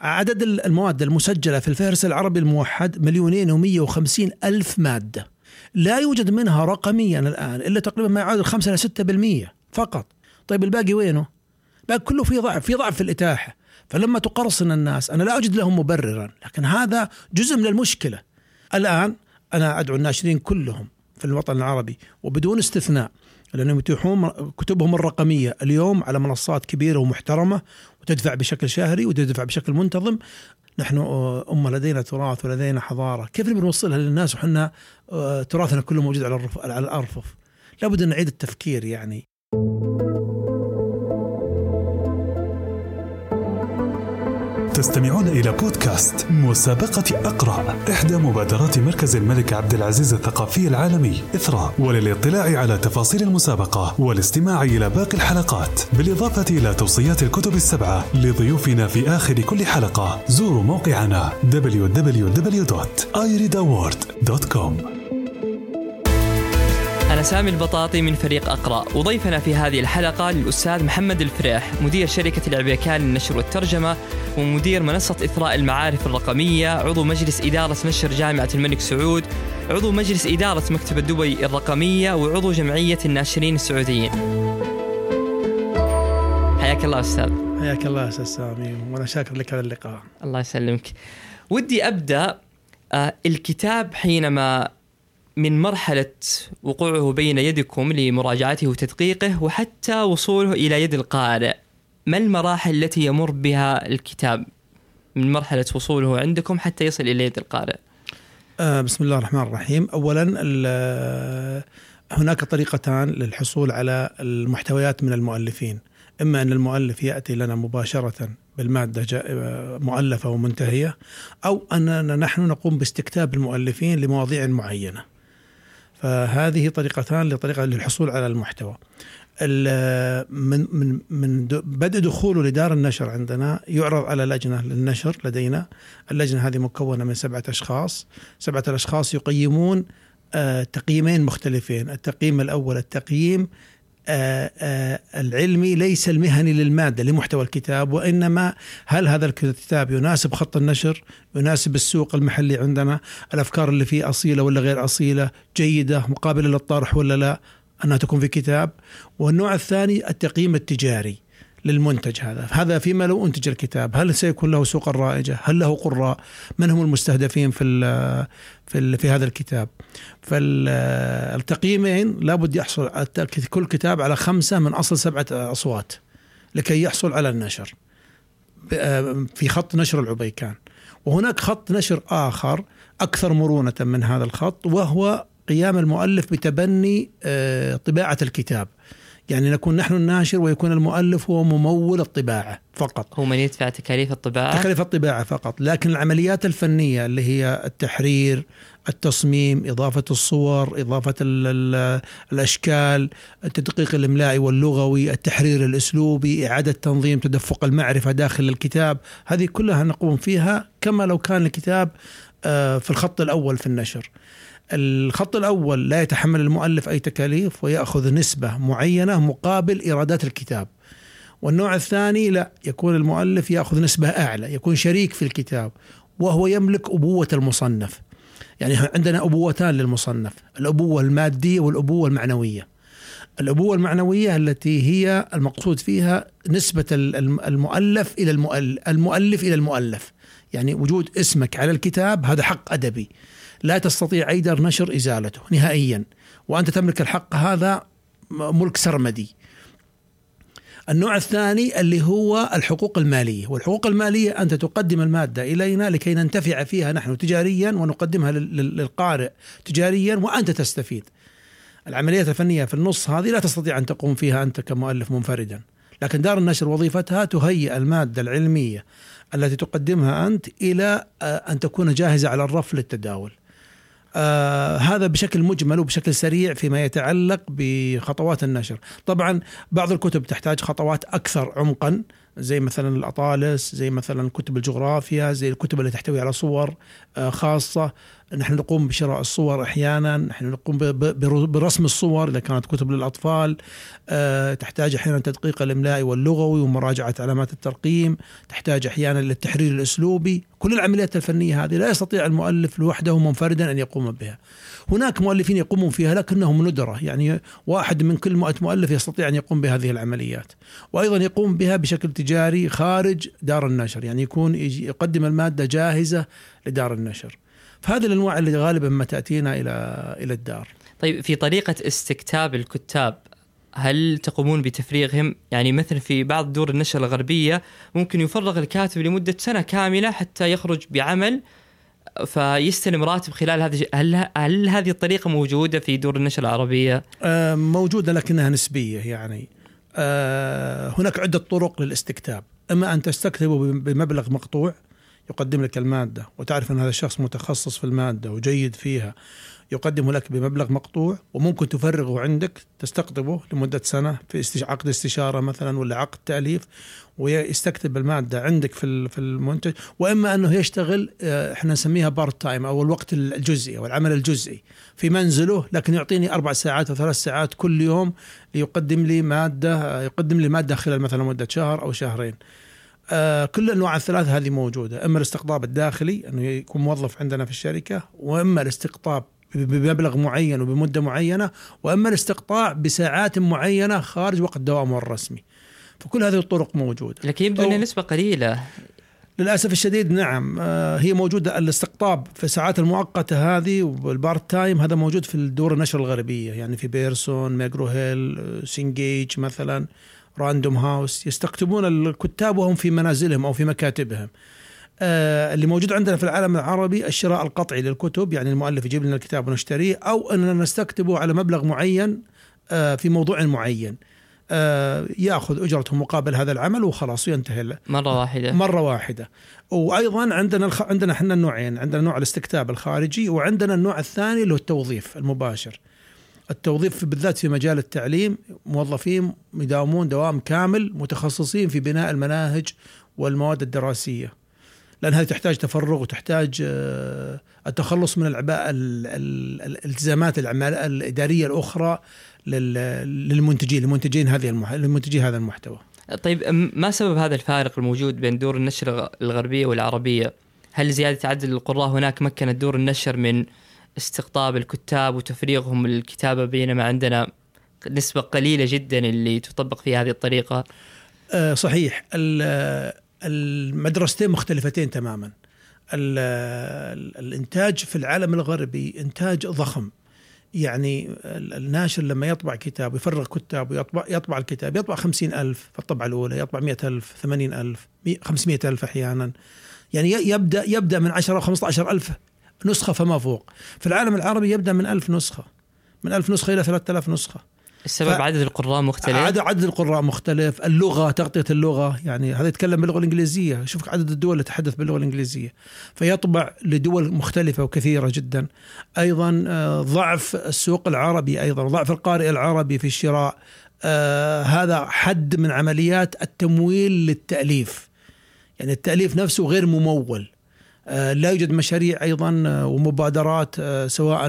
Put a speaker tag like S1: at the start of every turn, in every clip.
S1: عدد المواد المسجلة في الفهرس العربي الموحد مليونين ومية وخمسين ألف مادة. لا يوجد منها رقميا الآن إلا تقريبا ما يعادل خمسة إلى ستة بالمية فقط. طيب الباقي وينه؟ الباقي كله في ضعف في ضعف في الإتاحة. فلما تقرصن الناس أنا لا أجد لهم مبررا لكن هذا جزء من المشكلة. الآن أنا أدعو الناشرين كلهم في الوطن العربي وبدون استثناء لأنهم يتيحون كتبهم الرقمية اليوم على منصات كبيرة ومحترمة وتدفع بشكل شهري وتدفع بشكل منتظم. نحن أمة لدينا تراث ولدينا حضارة. كيف بنوصلها للناس وحنا تراثنا كله موجود على على الأرفف؟ لابد أن نعيد التفكير يعني.
S2: تستمعون إلى بودكاست مسابقة أقرأ إحدى مبادرات مركز الملك عبد العزيز الثقافي العالمي إثراء وللاطلاع على تفاصيل المسابقة والاستماع إلى باقي الحلقات بالإضافة إلى توصيات الكتب السبعة لضيوفنا في آخر كل حلقة. زوروا موقعنا www.ireadaward.com
S3: أنا سامي البطاطي من فريق أقرأ. وضيفنا في هذه الحلقة الأستاذ محمد الفريح مدير شركة العبيكان للنشر والترجمة ومدير منصة إثراء المعارف الرقمية عضو مجلس إدارة نشر جامعة الملك سعود عضو مجلس إدارة مكتبة دبي الرقمية وعضو جمعية الناشرين السعوديين. حياك الله أستاذ.
S1: حياك الله أستاذ سامي وأنا شاكر لك على اللقاء.
S3: الله يسلمك. ودي أبدأ آه، الكتاب حينما من مرحلة وقوعه بين يدكم لمراجعته وتدقيقه وحتى وصوله إلى يد القارئ. ما المراحل التي يمر بها الكتاب؟ من مرحلة وصوله عندكم حتى يصل إلى يد القارئ.
S1: آه بسم الله الرحمن الرحيم. أولا هناك طريقتان للحصول على المحتويات من المؤلفين. إما أن المؤلف يأتي لنا مباشرة بالمادة مؤلفة ومنتهية أو أننا نحن نقوم باستكتاب المؤلفين لمواضيع معينة. فهذه طريقتان لطريقة للحصول على المحتوى. من من من بدء دخوله لدار النشر عندنا يعرض على لجنة للنشر لدينا، اللجنة هذه مكونة من سبعة أشخاص، سبعة الأشخاص يقيمون آه، تقييمين مختلفين، التقييم الأول التقييم العلمي ليس المهني للمادة لمحتوى الكتاب وإنما هل هذا الكتاب يناسب خط النشر؟ يناسب السوق المحلي عندنا؟ الأفكار اللي فيه أصيلة ولا غير أصيلة؟ جيدة؟ مقابلة للطرح ولا لا؟ أنها تكون في كتاب والنوع الثاني التقييم التجاري للمنتج هذا. هذا فيما لو أنتج الكتاب هل سيكون له سوق رائجه هل له قراء؟ من هم المستهدفين في ال في ال في هذا الكتاب؟ فالتقييمين لابد يحصل كل كتاب على خمسة من أصل سبعة أصوات لكي يحصل على النشر. في خط نشر العبيكان. وهناك خط نشر آخر أكثر مرونة من هذا الخط وهو قيام المؤلف بتبني آه، طباعة الكتاب. يعني نكون نحن الناشر ويكون المؤلف هو ممول الطباعة فقط.
S3: هو من يدفع تكاليف الطباعة؟
S1: تكاليف الطباعة فقط. لكن العمليات الفنية اللي هي التحرير التصميم إضافة الصور إضافة ال ال الأشكال التدقيق الإملائي واللغوي التحرير الأسلوبي إعادة تنظيم تدفق المعرفة داخل الكتاب هذه كلها نقوم فيها كما لو كان الكتاب آه، في الخط الأول في النشر. الخط الأول لا يتحمل المؤلف أي تكاليف ويأخذ نسبة معينة مقابل إيرادات الكتاب. والنوع الثاني لا يكون المؤلف يأخذ نسبة أعلى يكون شريك في الكتاب وهو يملك أبوة المصنف. يعني عندنا أبوتان للمصنف الأبوة المادية والأبوة المعنوية. الأبوة المعنوية التي هي المقصود فيها نسبة المؤلف إلى المؤلف, المؤلف إلى المؤلف. يعني وجود اسمك على الكتاب هذا حق أدبي. لا تستطيع أي دار نشر إزالته نهائيا. وأنت تملك الحق هذا ملك سرمدي. النوع الثاني اللي هو الحقوق المالية. والحقوق المالية أنت تقدم المادة إلينا لكي ننتفع فيها نحن تجاريا ونقدمها للقارئ تجاريا وأنت تستفيد. العمليات الفنية في النص هذه لا تستطيع أن تقوم فيها أنت كمؤلف منفردا. لكن دار النشر وظيفتها تهيئ المادة العلمية التي تقدمها أنت إلى أن تكون جاهزة على الرف للتداول. آه هذا بشكل مجمل وبشكل سريع فيما يتعلق بخطوات النشر. طبعا بعض الكتب تحتاج خطوات أكثر عمقا زي مثلا الأطالس زي مثلا كتب الجغرافيا زي الكتب اللي تحتوي على صور آه خاصة. نحن نقوم بشراء الصور أحيانا نحن نقوم برسم الصور إذا كانت كتب للأطفال. آه، تحتاج أحيانا تدقيق الإملائي واللغوي ومراجعة علامات الترقيم. تحتاج أحيانا للتحرير الأسلوبي. كل العمليات الفنية هذه لا يستطيع المؤلف لوحده منفردا أن يقوم بها. هناك مؤلفين يقومون فيها لكنهم ندرة يعني واحد من كل مئة مؤلف يستطيع أن يقوم بهذه العمليات. وأيضا يقوم بها بشكل تجاري خارج دار النشر يعني يكون يقدم المادة جاهزة لدار النشر. فهذه الأنواع اللي غالبا ما تأتينا إلى إلى الدار
S3: طيب في طريقة استكتاب الكتاب هل تقومون بتفريغهم؟ يعني مثلا في بعض دور النشر الغربية ممكن يفرغ الكاتب لمدة سنة كاملة حتى يخرج بعمل فيستلم راتب خلال هذه هل هل هذه الطريقة موجودة في دور النشر العربية؟
S1: آه، موجودة لكنها نسبية يعني آه، هناك عدة طرق للاستكتاب إما أن تستكتبه بمبلغ مقطوع يقدم لك المادة وتعرف أن هذا الشخص متخصص في المادة وجيد فيها. يقدمه لك بمبلغ مقطوع وممكن تفرغه عندك تستقطبه لمدة سنة في عقد استشارة مثلا ولا عقد تأليف ويستكتب المادة عندك في في المنتج. وإما أنه يشتغل آه، إحنا نسميها part time أو الوقت الجزئي أو العمل الجزئي. في منزله لكن يعطيني أربع ساعات أو ثلاث ساعات كل يوم ليقدم لي مادة آه، يقدم لي مادة خلال مثلا مدة شهر أو شهرين. كل الانواع الثلاث هذه موجودة، إما الاستقطاب الداخلي إنه يكون موظف عندنا في الشركة، وإما الاستقطاب بمبلغ معين وبمدة معينة، وإما الاستقطاب بساعات معينة خارج وقت دوامه الرسمي. فكل هذه الطرق موجودة.
S3: لكن يبدو أنها
S1: أو-
S3: نسبة قليلة.
S1: للأسف الشديد نعم. آه، هي موجودة. الاستقطاب في الساعات المؤقتة هذه وال part time هذا موجود في الدور النشر الغربية. يعني في بيرسون ماكجرو هيل آه، سينجيج مثلا. راندوم هاوس يستقطبون الكتاب وهم في منازلهم أو في مكاتبهم. آه، اللي موجود عندنا في العالم العربي الشراء القطعي للكتب يعني المؤلف يجيب لنا الكتاب ونشتريه أو أننا نستكتبه على مبلغ معين آه، في موضوع معين. آه، يأخذ أجرته مقابل هذا العمل وخلاص وينتهي له.
S3: مرة واحدة.
S1: مرة واحدة. وأيضا عندنا الخ... عندنا إحنا النوعين عندنا نوع الاستكتاب الخارجي وعندنا النوع الثاني اللي هو التوظيف المباشر. التوظيف بالذات في مجال التعليم موظفين يداومون دوام كامل متخصصين في بناء المناهج والمواد الدراسية لأن هذه تحتاج تفرغ وتحتاج آه، التخلص من العباءه ال- ال- الالتزامات الإدارية الأخرى لل- للمنتجين لمنتجين هذه. لمنتجي هذا المحتوى
S3: طيب ما سبب هذا الفارق الموجود بين دور النشر الغ- الغربية والعربية؟ هل زيادة عدد القراء هناك مكنت دور النشر من استقطاب الكتاب وتفريغهم للكتابة بينما عندنا نسبة قليلة جدا اللي تطبق في هذه الطريقة.
S1: آه، صحيح. ال- المدرستين مختلفتين تماما. ال- الإنتاج في العالم الغربي إنتاج ضخم. يعني ال- الناشر لما يطبع كتاب يفرغ كتاب ويطبع يطبع الكتاب يطبع خمسين ألف في الطبعة الأولى يطبع مئة ألف ثمانين ألف خمسمائة ألف أحيانا. يعني يبدأ يبدأ من عشرة أو خمسة عشر ألف نسخة فما فوق. في العالم العربي يبدأ من ألف نسخة. من ألف نسخة إلى ثلاثة آلاف نسخة.
S3: السبب
S1: ف-
S3: عدد القراء مختلف.
S1: عدد عدد القراء مختلف، اللغة تغطية اللغة، يعني هذا يتكلم باللغة الإنجليزية، شوف عدد الدول اللي تتحدث باللغة الإنجليزية، فيطبع لدول مختلفة وكثيرة جدا. أيضا آه، ضعف السوق العربي أيضا، ضعف القارئ العربي في الشراء. آه، هذا حد من عمليات التمويل للتأليف. يعني التأليف نفسه غير ممول. آه، لا يوجد مشاريع أيضا آه، ومبادرات آه، سواء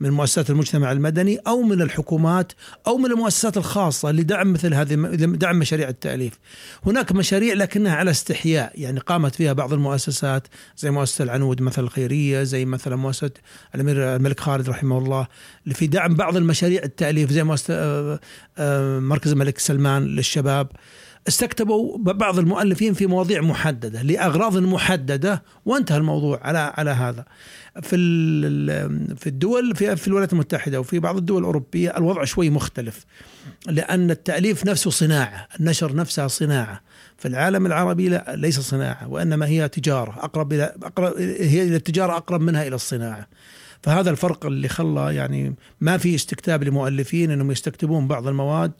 S1: من مؤسسات المجتمع المدني أو من الحكومات أو من المؤسسات الخاصة لدعم مثل هذه دعم مشاريع التأليف. هناك مشاريع لكنها على استحياء يعني قامت فيها بعض المؤسسات زي مؤسسة العنود مثل الخيرية زي مثلا مؤسسة الأمير الملك خالد رحمه الله في دعم بعض المشاريع التأليف زي مؤسسة مركز الملك سلمان للشباب. استكتبوا بعض المؤلفين في مواضيع محددة لأغراض محددة وانتهى الموضوع على على هذا. في في الدول في في الولايات المتحدة وفي بعض الدول الأوروبية الوضع شوي مختلف لأن التأليف نفسه صناعة، النشر نفسها صناعة. في العالم العربي لا ليس صناعة وإنما هي تجارة أقرب إلى أقرب هي إلى التجارة أقرب منها إلى الصناعة. فهذا الفرق اللي خلى يعني ما في استكتاب لمؤلفين إنهم يستكتبون بعض المواد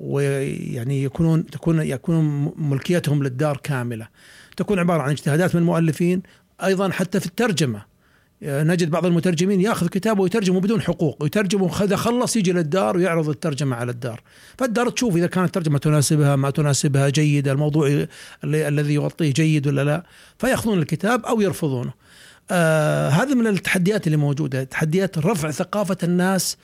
S1: ويعني يكونون تكون يكون ملكيتهم للدار كاملة. تكون عبارة عن اجتهادات من المؤلفين أيضا حتى في الترجمة. نجد بعض المترجمين يأخذ كتابه ويترجمه بدون حقوق. ويترجمه إذا خلص يجي للدار ويعرض الترجمة على الدار. فالدار تشوف إذا كانت الترجمة تناسبها ما تناسبها جيدة الموضوع الذي يغطيه جيد ولا لا. فيأخذون الكتاب أو يرفضونه. آه هذا من التحديات اللي موجودة. تحديات رفع ثقافة الناس آه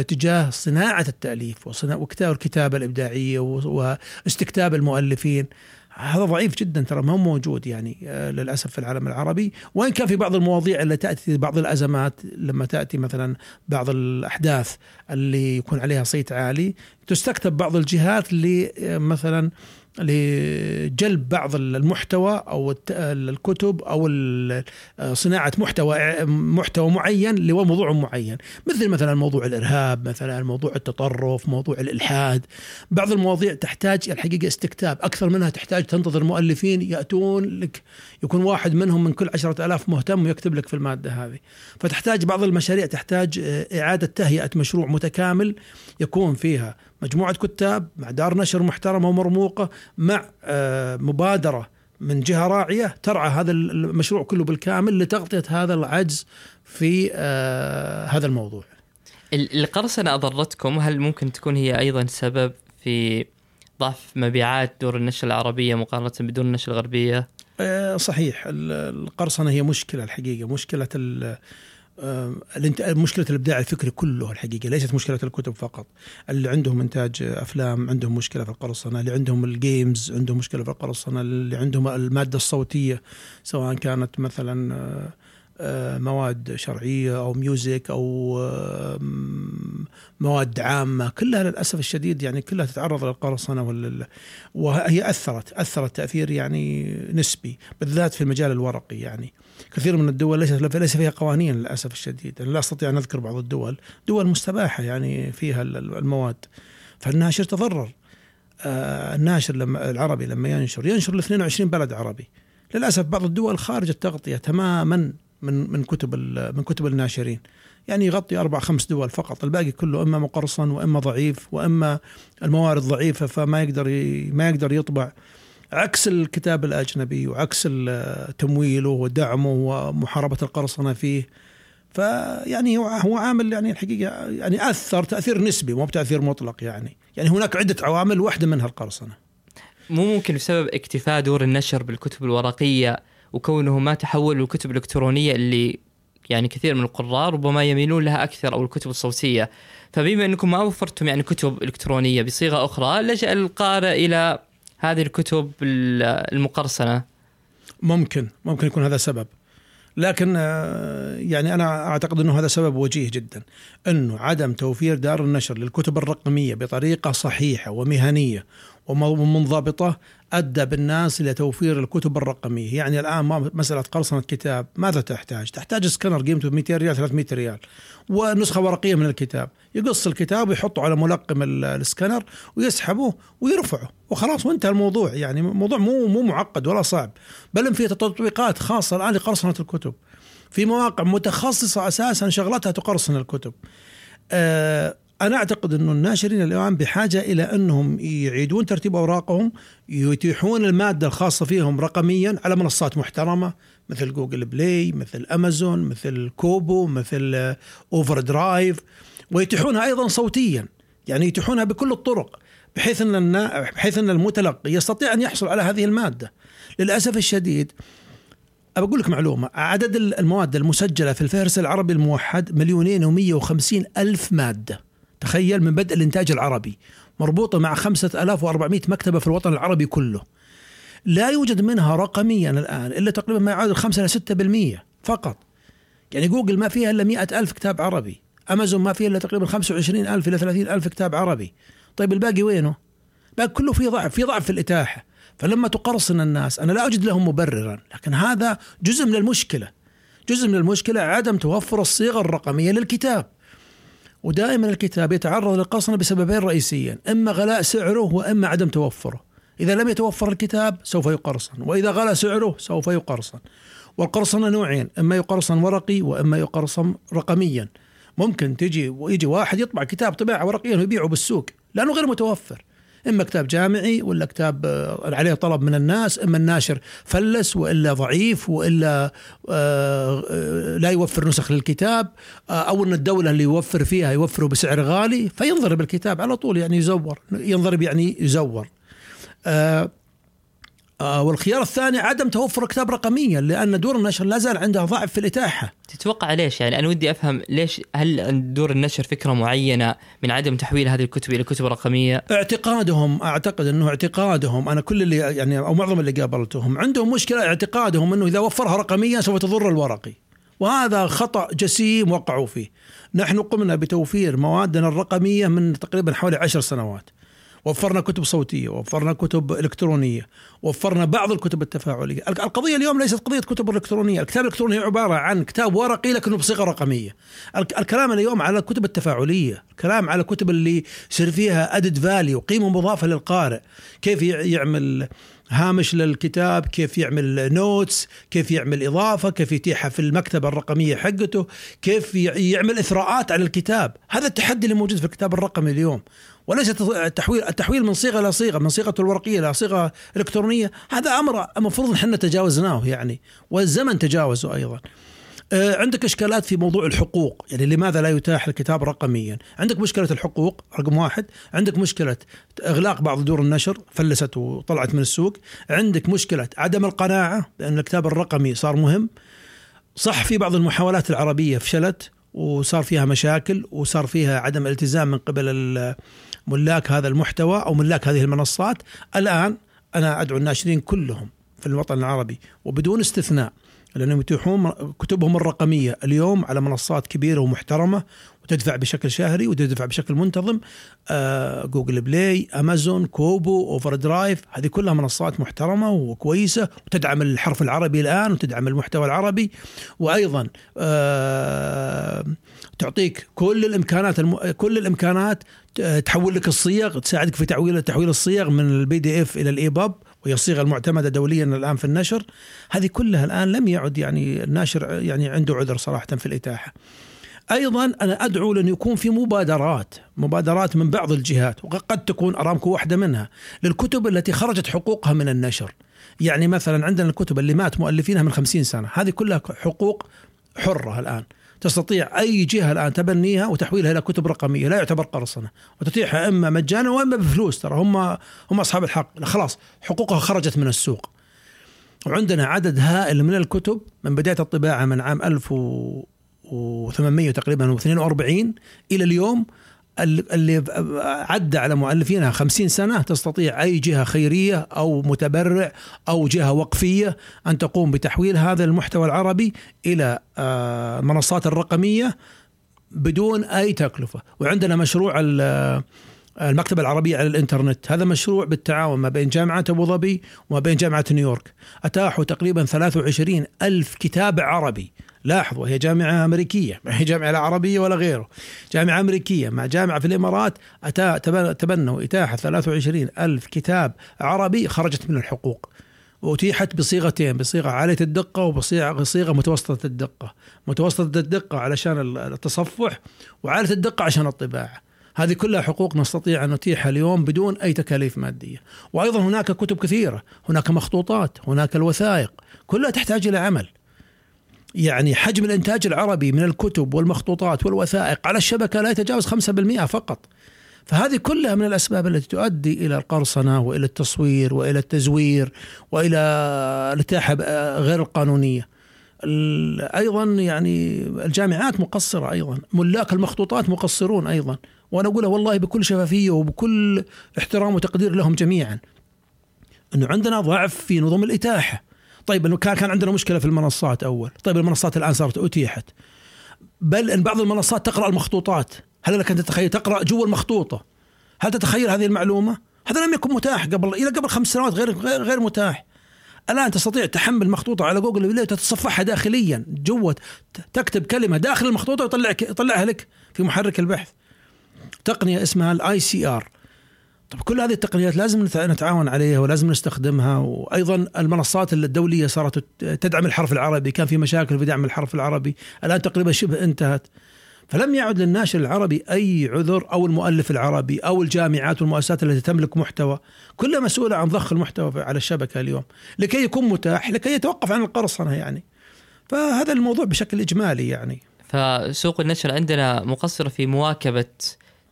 S1: تجاه صناعة التأليف وكتابه الكتابة الإبداعية واستكتاب المؤلفين. هذا ضعيف جدا ترى ما هو موجود يعني آه، للأسف في العالم العربي. وإن كان في بعض المواضيع اللي تأتي بعض الأزمات لما تأتي مثلا بعض الأحداث اللي يكون عليها صيت عالي تستكتب بعض الجهات اللي آه، مثلا لجلب بعض المحتوى أو الكتب أو صناعة محتوى محتوى معين لموضوع معين. مثل مثلا موضوع الإرهاب مثلا موضوع التطرف موضوع الإلحاد. بعض المواضيع تحتاج الحقيقة استكتاب. أكثر منها تحتاج تنتظر مؤلفين يأتون لك. يكون واحد منهم من كل عشرة ألاف مهتم ويكتب لك في المادة هذه. فتحتاج بعض المشاريع تحتاج إعادة تهيئة مشروع متكامل يكون فيها. مجموعة كتاب مع دار نشر محترمة ومرموقة مع آه، مبادرة من جهة راعية ترعى هذا المشروع كله بالكامل لتغطية هذا العجز في آه، هذا الموضوع
S3: القرصنة أضرتكم هل ممكن تكون هي أيضا سبب في ضعف مبيعات دور النشر العربية مقارنة بدور النشر الغربية؟
S1: آه، صحيح القرصنة هي مشكلة الحقيقة مشكلة مشكلة الإبداع الفكري كله الحقيقة ليست مشكلة الكتب فقط. اللي عندهم إنتاج أفلام عندهم مشكلة في القرصنة اللي عندهم الجيمز عندهم مشكلة في القرصنة اللي عندهم المادة الصوتية سواء كانت مثلا آه، مواد شرعية أو ميوزك أو مواد عامة. كلها للأسف الشديد يعني كلها تتعرض للقرصنة وهي أثرت أثرت تأثير يعني نسبي بالذات في المجال الورقي يعني. كثير من الدول ليس ليس فيها قوانين للأسف الشديد. لا أستطيع أن أذكر بعض الدول دول مستباحة يعني فيها المواد. فالناشر تضرر. آه الناشر لما العربي لما ينشر ينشر ل 22 بلد عربي. للأسف بعض الدول خارج التغطية تماما. من من كتب من كتب الناشرين. يعني يغطي أربع خمس دول فقط. الباقي كله إما مقرصن وإما ضعيف وإما الموارد ضعيفة فما يقدر ما يقدر يطبع. عكس الكتاب الأجنبي وعكس تمويله ودعمه ومحاربة القرصنة فيه. فيعني هو عامل يعني الحقيقة يعني أثر تأثير نسبي مو بتأثير مطلق يعني. يعني هناك عدة عوامل واحدة منها القرصنة.
S3: مو ممكن بسبب اكتفاء دور النشر بالكتب الورقية وكونه ما تحول للكتب الإلكترونية اللي يعني كثير من القراء ربما يميلون لها أكثر أو الكتب الصوتية. فبما أنكم ما وفرتم يعني كتب إلكترونية بصيغة أخرى لجأ القارئ إلى هذه الكتب المقرصنة.
S1: ممكن ممكن يكون هذا سبب. لكن آه، يعني أنا أعتقد إنه هذا سبب وجيه جدا. إنه عدم توفير دار النشر للكتب الرقمية بطريقة صحيحة ومهنية ومنضبطه أدى بالناس إلى توفير الكتب الرقمية، يعني الآن مسألة قرصنة كتاب ماذا تحتاج؟ تحتاج سكانر قيمته 200 ريال 300 ريال ونسخة ورقية من الكتاب، يقص الكتاب ويحطه على ملقم السكانر ويسحبه ويرفعه وخلاص وانتهى الموضوع، يعني موضوع مو مو معقد ولا صعب، بل في تطبيقات خاصة الآن لقرصنة الكتب. في مواقع متخصصة أساسا شغلتها تقرصن الكتب. آه أنا أعتقد انه الناشرين الان بحاجة إلى أنهم يعيدون ترتيب أوراقهم يتيحون المادة الخاصة فيهم رقميا على منصات محترمة مثل جوجل بلاي مثل أمازون مثل كوبو مثل اوفر درايف ويتيحونها أيضا صوتيا يعني يتيحونها بكل الطرق بحيث أن بحيث أن المتلقي يستطيع أن يحصل على هذه المادة. للأسف الشديد بقول لك معلومة عدد المواد المسجلة في الفهرس العربي الموحد مليونين ومية وخمسين ألف مادة. تخيل من بدء الإنتاج العربي مربوطة مع 5400 مكتبة في الوطن العربي كله. لا يوجد منها رقميا الآن إلا تقريبا ما يعادل 5 إلى 6% فقط. يعني جوجل ما فيها إلا 100 ألف كتاب عربي. أمازون ما فيها إلا تقريبا 25 ألف إلى 30 ألف كتاب عربي. طيب الباقي وينه؟ باقي كله في ضعف في ضعف في الإتاحة. فلما تقرصن الناس أنا لا أجد لهم مبررا لكن هذا جزء من المشكلة. جزء من المشكلة عدم توفر الصيغة الرقمية للكتاب. ودائما الكتاب يتعرض للقرصنة بسببين رئيسيين إما غلاء سعره وإما عدم توفره. إذا لم يتوفر الكتاب سوف يقرصن وإذا غلى سعره سوف يقرصن. والقرصنة نوعين إما يقرصن ورقي وإما يقرصن رقميا. ممكن تجي ويجي واحد يطبع كتاب طباعة ورقيا ويبيعه بالسوق لأنه غير متوفر. إما كتاب جامعي ولا كتاب آه، عليه طلب من الناس إما الناشر فلس وإلا ضعيف وإلا آه، آه، لا يوفر نسخ للكتاب أو إن الدولة اللي يوفر فيها يوفره بسعر غالي فينضرب الكتاب على طول يعني يزور ينضرب يعني يزور. آه والخيار الثاني عدم توفر كتاب رقميا لأن دور النشر لا زال عندها ضعف في الإتاحة.
S3: تتوقع ليش؟ يعني أنا ودي أفهم ليش هل دور النشر فكرة معينة من عدم تحويل هذه الكتب إلى كتب رقمية؟
S1: اعتقادهم أعتقد إنه اعتقادهم أنا كل اللي يعني أو معظم اللي قابلتهم عندهم مشكلة اعتقادهم إنه إذا وفرها رقميا سوف تضر الورقي. وهذا خطأ جسيم وقعوا فيه. نحن قمنا بتوفير موادنا الرقمية من تقريبا حوالي عشر سنوات. وفرنا كتب صوتية وفرنا كتب إلكترونية وفرنا بعض الكتب التفاعلية. القضية اليوم ليست قضية كتب إلكترونية الكتاب الإلكتروني عبارة عن كتاب ورقي لكنه بصيغة رقمية. الكلام اليوم على الكتب التفاعلية الكلام على الكتب اللي يصير فيها added value قيمة مضافة للقارئ كيف يعمل هامش للكتاب كيف يعمل notes كيف يعمل إضافة كيف يتيحها في المكتبة الرقمية حقته كيف يعمل إثراءات على الكتاب. هذا التحدي اللي موجود في الكتاب الرقمي اليوم. وليس التحويل التحويل من صيغة إلى صيغة من صيغة الورقية إلى صيغة إلكترونية. هذا أمر المفروض إحنا تجاوزناه يعني. والزمن تجاوزه أيضا. عندك إشكالات في موضوع الحقوق. يعني لماذا لا يتاح الكتاب رقميا؟ عندك مشكلة الحقوق؟ رقم واحد. عندك مشكلة إغلاق بعض دور النشر فلست وطلعت من السوق. عندك مشكلة عدم القناعة بان الكتاب الرقمي صار مهم. صح في بعض المحاولات العربية فشلت وصار فيها مشاكل وصار فيها عدم التزام من قبل ملاك هذا المحتوى أو ملاك هذه المنصات. الآن أنا أدعو الناشرين كلهم في الوطن العربي وبدون استثناء لأنهم يتيحون كتبهم الرقمية. اليوم على منصات كبيرة ومحترمة وتدفع بشكل شهري وتدفع بشكل منتظم آه جوجل بلاي أمازون كوبو اوفر درايف هذه كلها منصات محترمة وكويسة وتدعم الحرف العربي الآن وتدعم المحتوى العربي. وأيضا آه تعطيك كل الإمكانات الم... كل الإمكانات تحول لك الصيغ تساعدك في تعويل تحويل الصيغ من ال PDF إلى ال EPUB وهي الصيغه المعتمده دوليا الآن في النشر. هذه كلها الآن لم يعد يعني الناشر يعني عنده عذر صراحة في الإتاحة. أيضا أنا أدعو لأن يكون في مبادرات مبادرات من بعض الجهات وقد تكون أرامكو واحدة منها للكتب التي خرجت حقوقها من النشر. يعني مثلا عندنا الكتب اللي مات مؤلفينها من خمسين سنة هذه كلها حقوق حرة الآن. تستطيع أي جهة الآن تبنيها وتحويلها إلى كتب رقمية لا يعتبر قرصنة. وتتيحها إما مجانا وإما بفلوس ترى هم هم أصحاب الحق. خلاص حقوقها خرجت من السوق. وعندنا عدد هائل من الكتب من بداية الطباعة من عام 1800 تقريبا 42 إلى اليوم اللي عدى على مؤلفينها خمسين سنة تستطيع أي جهة خيرية أو متبرع أو جهة وقفية أن تقوم بتحويل هذا المحتوى العربي إلى آه، الرقمية بدون أي تكلفة. وعندنا مشروع المكتبة العربية على الإنترنت. هذا مشروع بالتعاون ما بين جامعة أبو ظبي وما بين جامعة نيويورك. أتاحوا تقريبا 23 ألف كتاب عربي. لاحظوا هي جامعة أمريكية ما هي جامعة لا عربية ولا غيره. جامعة أمريكية مع جامعة في الإمارات أتا تبنوا إتاحة 23 ألف كتاب عربي خرجت من الحقوق. وأتيحت بصيغتين بصيغة عالية الدقة وبصيغة متوسطة الدقة. متوسطة الدقة علشان التصفح وعالية الدقة عشان الطباعة. هذه كلها حقوق نستطيع أن نتيحها اليوم بدون أي تكاليف مادية. وأيضا هناك كتب كثيرة هناك مخطوطات هناك الوثائق كلها تحتاج إلى عمل. يعني حجم الإنتاج العربي من الكتب والمخطوطات والوثائق على الشبكة لا يتجاوز 5% فقط. فهذه كلها من الأسباب التي تؤدي إلى القرصنة وإلى التصوير وإلى التزوير وإلى الاتاحه غير القانونية. أيضا يعني الجامعات مقصرة أيضا، ملاك المخطوطات مقصرون أيضا، وأنا اقولها والله بكل شفافية وبكل احترام وتقدير لهم جميعا. إنه عندنا ضعف في نظم الإتاحة. طيب إنه كان كان عندنا مشكلة في المنصات أول، طيب المنصات الآن صارت أتيحت. بل إن بعض المنصات تقرأ المخطوطات، هل لك أن تتخيل تقرأ جوا المخطوطة؟ هل تتخيل هذه المعلومة؟ هذا لم يكن متاح قبل إلى قبل خمس سنوات غير غير, غير متاح. الآن تستطيع تحمل مخطوطه على جوجل وتتصفحها داخليا جوا تكتب كلمة داخل المخطوطة ويطلع يطلعها لك في محرك البحث. تقنية اسمها ال OCR طب كل هذه التقنيات لازم نتعاون عليها ولازم نستخدمها وأيضا المنصات الدولية صارت تدعم الحرف العربي كان في مشاكل في دعم الحرف العربي الآن تقريبا شبه انتهت. فلم يعد للناشر العربي أي عذر أو المؤلف العربي أو الجامعات والمؤسسات التي تملك محتوى. كلها مسؤوله عن ضخ المحتوى على الشبكة اليوم لكي يكون متاح لكي يتوقف عن القرصنة يعني. فهذا الموضوع بشكل إجمالي يعني.
S3: فسوق النشر عندنا مقصره في مواكبة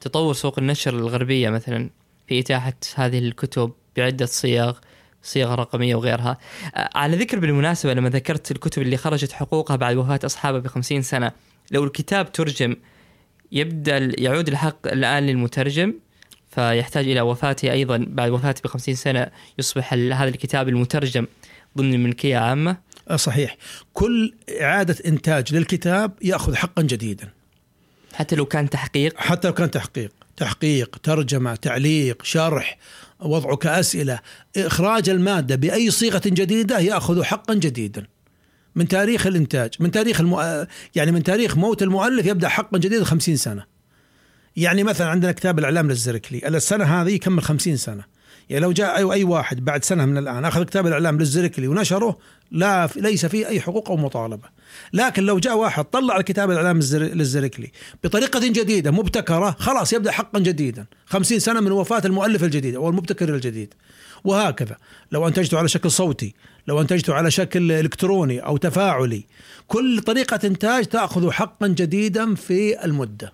S3: تطور سوق النشر الغربية مثلا. في إتاحة هذه الكتب بعدة صيغ صيغه رقمية وغيرها. آه، على ذكر بالمناسبة لما ذكرت الكتب اللي خرجت حقوقها بعد وفاة أصحابها ب 50 سنة، لو الكتاب ترجم يبدأ يعود الحق الآن للمترجم فيحتاج إلى وفاته أيضا بعد وفاته ب 50 سنة يصبح هذا الكتاب المترجم ضمن الملكية عامة.
S1: آه، صحيح، كل إعادة إنتاج للكتاب يأخذ حقا جديدا.
S3: حتى لو كان تحقيق
S1: حتى لو كان تحقيق تحقيق ترجمة تعليق شرح وضعه كأسئلة إخراج المادة بأي صيغة جديدة يأخذ حقا جديدا. من تاريخ الإنتاج من تاريخ المؤ... يعني من تاريخ موت المؤلف يبدأ حقا جديدا خمسين سنة. يعني مثلا عندنا كتاب الإعلام للزركلي السنة هذه يكمل خمسين سنة. يعني لو جاء أي, أي واحد بعد سنة من الآن أخذ كتاب الإعلام للزركلي ونشره لا ليس فيه أي حقوق أو مطالبة. لكن لو جاء واحد طلع الكتاب الإعلام للزركلي بطريقة جديدة مبتكرة خلاص يبدأ حقا جديدا. خمسين سنة من وفاة المؤلف الجديد أو المبتكر الجديد. وهكذا. لو أنتجته على شكل صوتي لو أنتجته على شكل إلكتروني أو تفاعلي كل طريقة إنتاج تأخذ حقا جديدا في المدة.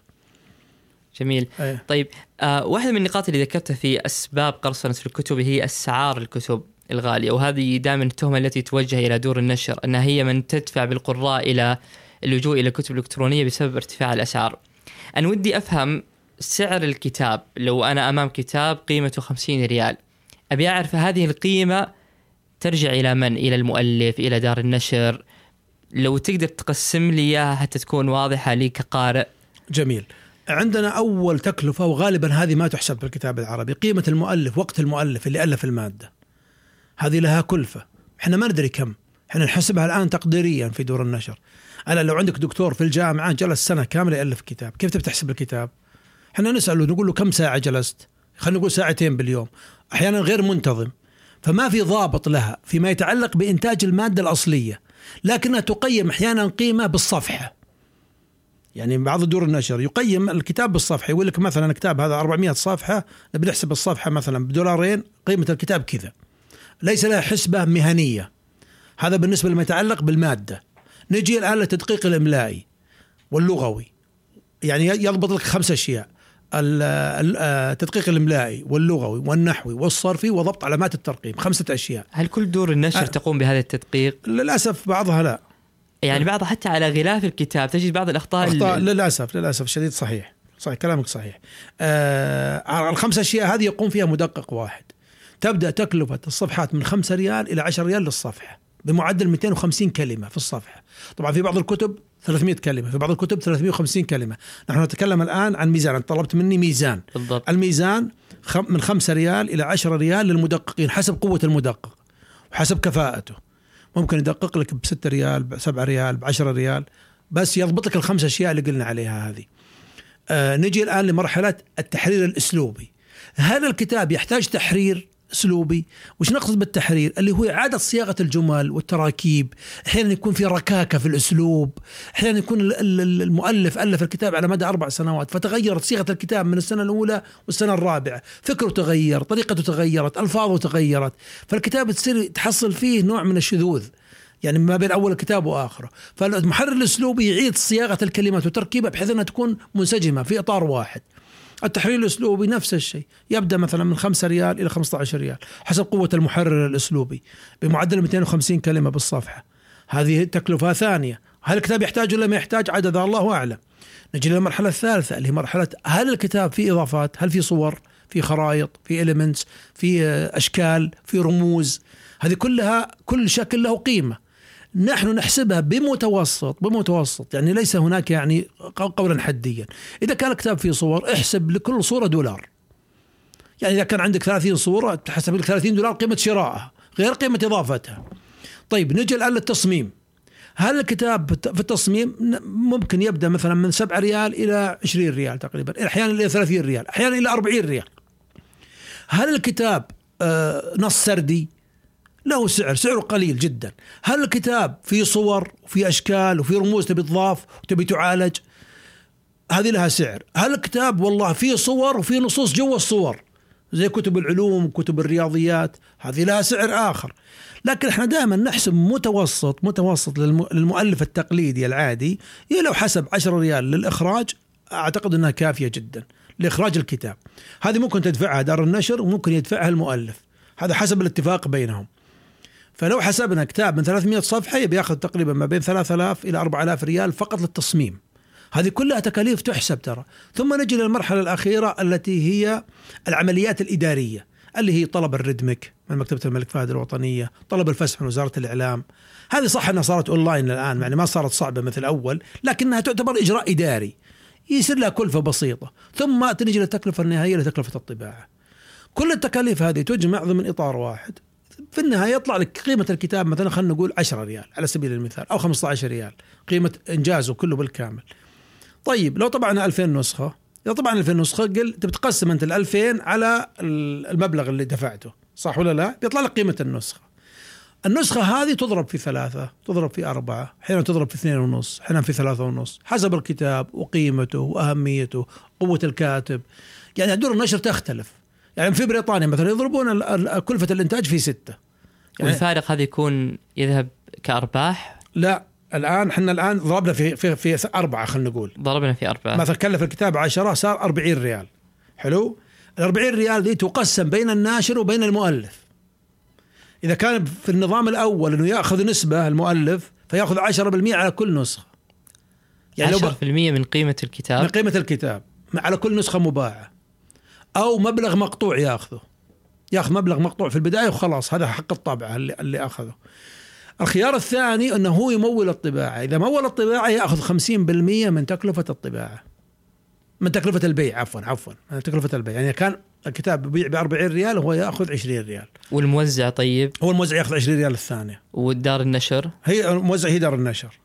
S3: جميل. أيه. طيب آه واحدة من النقاط اللي ذكرتها في أسباب قرصنة الكتب هي أسعار الكتب الغالية وهذه دائما التهمة التي توجه إلى دور النشر أنها هي من تدفع بالقراء إلى اللجوء إلى الكتب الإلكترونية بسبب ارتفاع الأسعار. أنا ودي أفهم سعر الكتاب لو أنا أمام كتاب قيمته 50 ريال أبي أعرف هذه القيمة ترجع إلى من؟ إلى المؤلف؟ إلى دار النشر؟ لو تقدر تقسم لي إياها حتى تكون واضحة لي كقارئ.
S1: جميل. عندنا أول تكلفة وغالبا هذه ما تحسب في الكتاب العربي قيمة المؤلف وقت المؤلف اللي ألف المادة. هذه لها كلفة. إحنا ما ندري كم. إحنا نحسبها الآن تقديريا في دور النشر. أنا لو عندك دكتور في الجامعة جلس سنة كاملة يألف كتاب كيف تبي تحسب الكتاب؟ إحنا نسأله نقول له كم ساعة جلست؟ خلينا نقول ساعتين باليوم. أحيانا غير منتظم. فما في ضابط لها فيما يتعلق بإنتاج المادة الأصلية لكنها تقيم أحيانا قيمة بالصفحة. يعني بعض دور النشر يقيم الكتاب بالصفحة يقول لك مثلا الكتاب هذا 400 صفحة بنحسب الصفحة مثلا بدولارين قيمة الكتاب كذا. ليس لها حسبة مهنية. هذا بالنسبة لما يتعلق بالمادة. نجي الآن للتدقيق الإملائي واللغوي. يعني يضبط لك خمس أشياء. التدقيق الإملائي واللغوي والنحوي والصرفي وضبط علامات الترقيم. خمسة أشياء.
S3: هل كل دور النشر أه. تقوم بهذا التدقيق؟
S1: للأسف بعضها لا.
S3: يعني بعضها حتى على غلاف الكتاب تجد بعض الأخطاء
S1: أخطاء للأسف للأسف الشديد صحيح. صحيح كلامك صحيح. آه الخمس أشياء هذه يقوم فيها مدقق واحد. تبدأ تكلفة الصفحات من 5 ريال إلى 10 ريال للصفحة بمعدل 250 كلمة في الصفحة. طبعا في بعض الكتب 300 كلمة في بعض الكتب 350 كلمة. نحن نتكلم الآن عن ميزان أنت طلبت مني ميزان.
S3: بالضبط.
S1: الميزان من 5 ريال إلى 10 ريال للمدققين حسب قوة المدقق وحسب كفاءته. ممكن يدقق لك ب 6 ريال ب 7 ريال ب 10 ريال بس يضبط لك الخمس أشياء اللي قلنا عليها هذه. آه نجي الآن لمرحلة التحرير الأسلوبي. هل الكتاب يحتاج تحرير أسلوبي. وش نقصد بالتحرير؟ اللي هو إعادة صياغة الجمل والتراكيب. أحيانا يكون في ركاكة في الأسلوب. أحيانا يكون المؤلف ألف الكتاب على مدى أربع سنوات فتغيرت صيغه الكتاب من السنة الأولى والسنة الرابعة. فكره تغير طريقته تغيرت ألفاظه تغيرت. فالكتاب تصير تحصل فيه نوع من الشذوذ. يعني ما بين أول الكتاب وآخره. فالمحرر الأسلوبي يعيد صياغة الكلمات وتركيبها بحيث أنها تكون منسجمة في إطار واحد. التحرير الأسلوبي نفس الشيء. يبدأ مثلا من 5 ريال إلى 15 ريال. حسب قوة المحرر الأسلوبي. بمعدل 250 كلمة بالصفحة. هذه تكلفة ثانية. هل الكتاب يحتاج ولا ما يحتاج؟ عدد الله أعلم. نجي للمرحلة الثالثة اللي هي مرحلة هل الكتاب فيه إضافات؟ هل في صور؟ في خرائط؟ في elements في أشكال؟ في رموز؟ هذه كلها كل شكل له قيمة. نحن نحسبها بمتوسط بمتوسط. يعني ليس هناك يعني قولا حديا. إذا كان الكتاب فيه صور احسب لكل صورة دولار. يعني إذا كان عندك 30 صورة تحسب لك 30 دولار قيمة شرائها غير قيمة إضافتها. طيب نجي الآن للتصميم. هل الكتاب في التصميم ممكن يبدأ مثلا من 7 ريال إلى 20 ريال تقريبا أحيانا إلى 30 ريال أحيانا إلى 40 ريال. هل الكتاب آه، نص سردي؟ له سعر سعره قليل جدا. هل الكتاب فيه صور وفي أشكال وفي رموز تبي تضاف وتبي تعالج؟ هذه لها سعر. هل الكتاب والله فيه صور وفي نصوص جوا الصور؟ زي كتب العلوم كتب الرياضيات هذه لها سعر آخر. لكن إحنا دائما نحسب متوسط متوسط للمؤلف التقليدي العادي لو حسب 10 ريال للإخراج أعتقد أنها كافية جدا لإخراج الكتاب. هذه ممكن تدفعها دار النشر وممكن يدفعها المؤلف. هذا حسب الاتفاق بينهم. فلو حسبنا كتاب من 300 صفحة بياخذ تقريبا ما بين 3000 إلى 4000 ريال فقط للتصميم. هذه كلها تكاليف تحسب ترى. ثم نجي للمرحلة الأخيرة التي هي العمليات الإدارية اللي هي طلب الريدمك من مكتبة الملك فهد الوطنية طلب الفسح من وزارة الإعلام. هذه صح أنها صارت أونلاين الآن يعني ما صارت صعبة مثل أول لكنها تعتبر إجراء إداري. يصير لها كلفة بسيطة. ثم تنجي للتكلفة النهائية لتكلفة الطباعة. كل التكاليف هذه تجمع ضمن إطار واحد. في النهاية يطلع لك قيمة الكتاب مثلا خلينا نقول 10 ريال على سبيل المثال أو 15 ريال قيمة إنجازه كله بالكامل طيب لو طبعنا 2000 نسخة إذا طبعا 2000 نسخة قل تبي تقسم أنت ال 2000 على المبلغ اللي دفعته صح ولا لا؟ بيطلع لك قيمة النسخة. النسخة هذه تضرب في ثلاثة تضرب في أربعة أحيانا تضرب في اثنين ونص أحيانا في ثلاثة ونص حسب الكتاب وقيمته وأهميته قوة الكاتب يعني دور النشر تختلف يعني في بريطانيا مثلا يضربون كلفة الإنتاج في ستة.
S3: يعني والفارق هذا يكون يذهب كأرباح؟
S1: لا الآن إحنا الآن ضربنا في في في أربعة خلينا نقول.
S3: ضربنا في أربعة.
S1: مثلا كلف الكتاب 10 صار 40 ريال. حلو؟ ال 40 ريال دي تقسم بين الناشر وبين المؤلف. إذا كان في النظام الأول إنه يأخذ نسبة المؤلف فيأخذ 10% على كل نسخة.
S3: يعني 10% من قيمة الكتاب؟
S1: من قيمة الكتاب على كل نسخة مباعة. أو مبلغ مقطوع ياخذه. ياخذ مبلغ مقطوع في البداية وخلاص هذا حق الطابعه اللي اللي أخذه. الخيار الثاني أنه هو يمول الطباعة. إذا مول الطباعة يأخذ 50% من تكلفة الطباعة. من تكلفة البيع عفوا عفوا من تكلفة البيع. يعني كان الكتاب بيبيع ب 40 ريال وهو يأخذ 20 ريال.
S3: والموزع طيب؟
S1: هو الموزع يأخذ 20 ريال الثانية.
S3: والدار النشر؟
S1: هي الموزع هي دار النشر.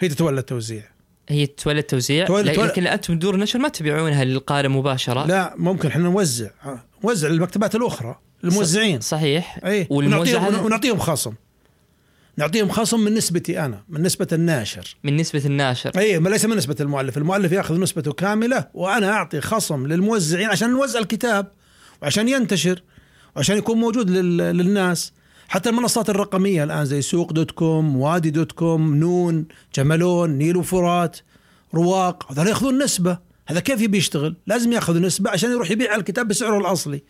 S1: هي تتولى التوزيع.
S3: هي تتولى التوزيع تولى لكن أنتم دور النشر ما تبيعونها للقارئ مباشرة.
S1: لا ممكن إحنا نوزع. نوزع للمكتبات الأخرى الموزعين
S3: صحيح.
S1: اي والموزع ونعطيهم خصم. نعطيهم خصم من نسبتي أنا من نسبة الناشر.
S3: من نسبة الناشر.
S1: اي ليس من نسبة المؤلف. المؤلف يأخذ نسبته كاملة وأنا أعطي خصم للموزعين عشان نوزع الكتاب وعشان ينتشر وعشان يكون موجود للناس. حتى المنصات الرقمية الآن زي سوق dot com وادي dot com نون جملون نيل وفرات رواق هذول يأخذون نسبة. هذا كيف يبي يشتغل؟ لازم يأخذ نسبة عشان يروح يبيع الكتاب بسعره الأصلي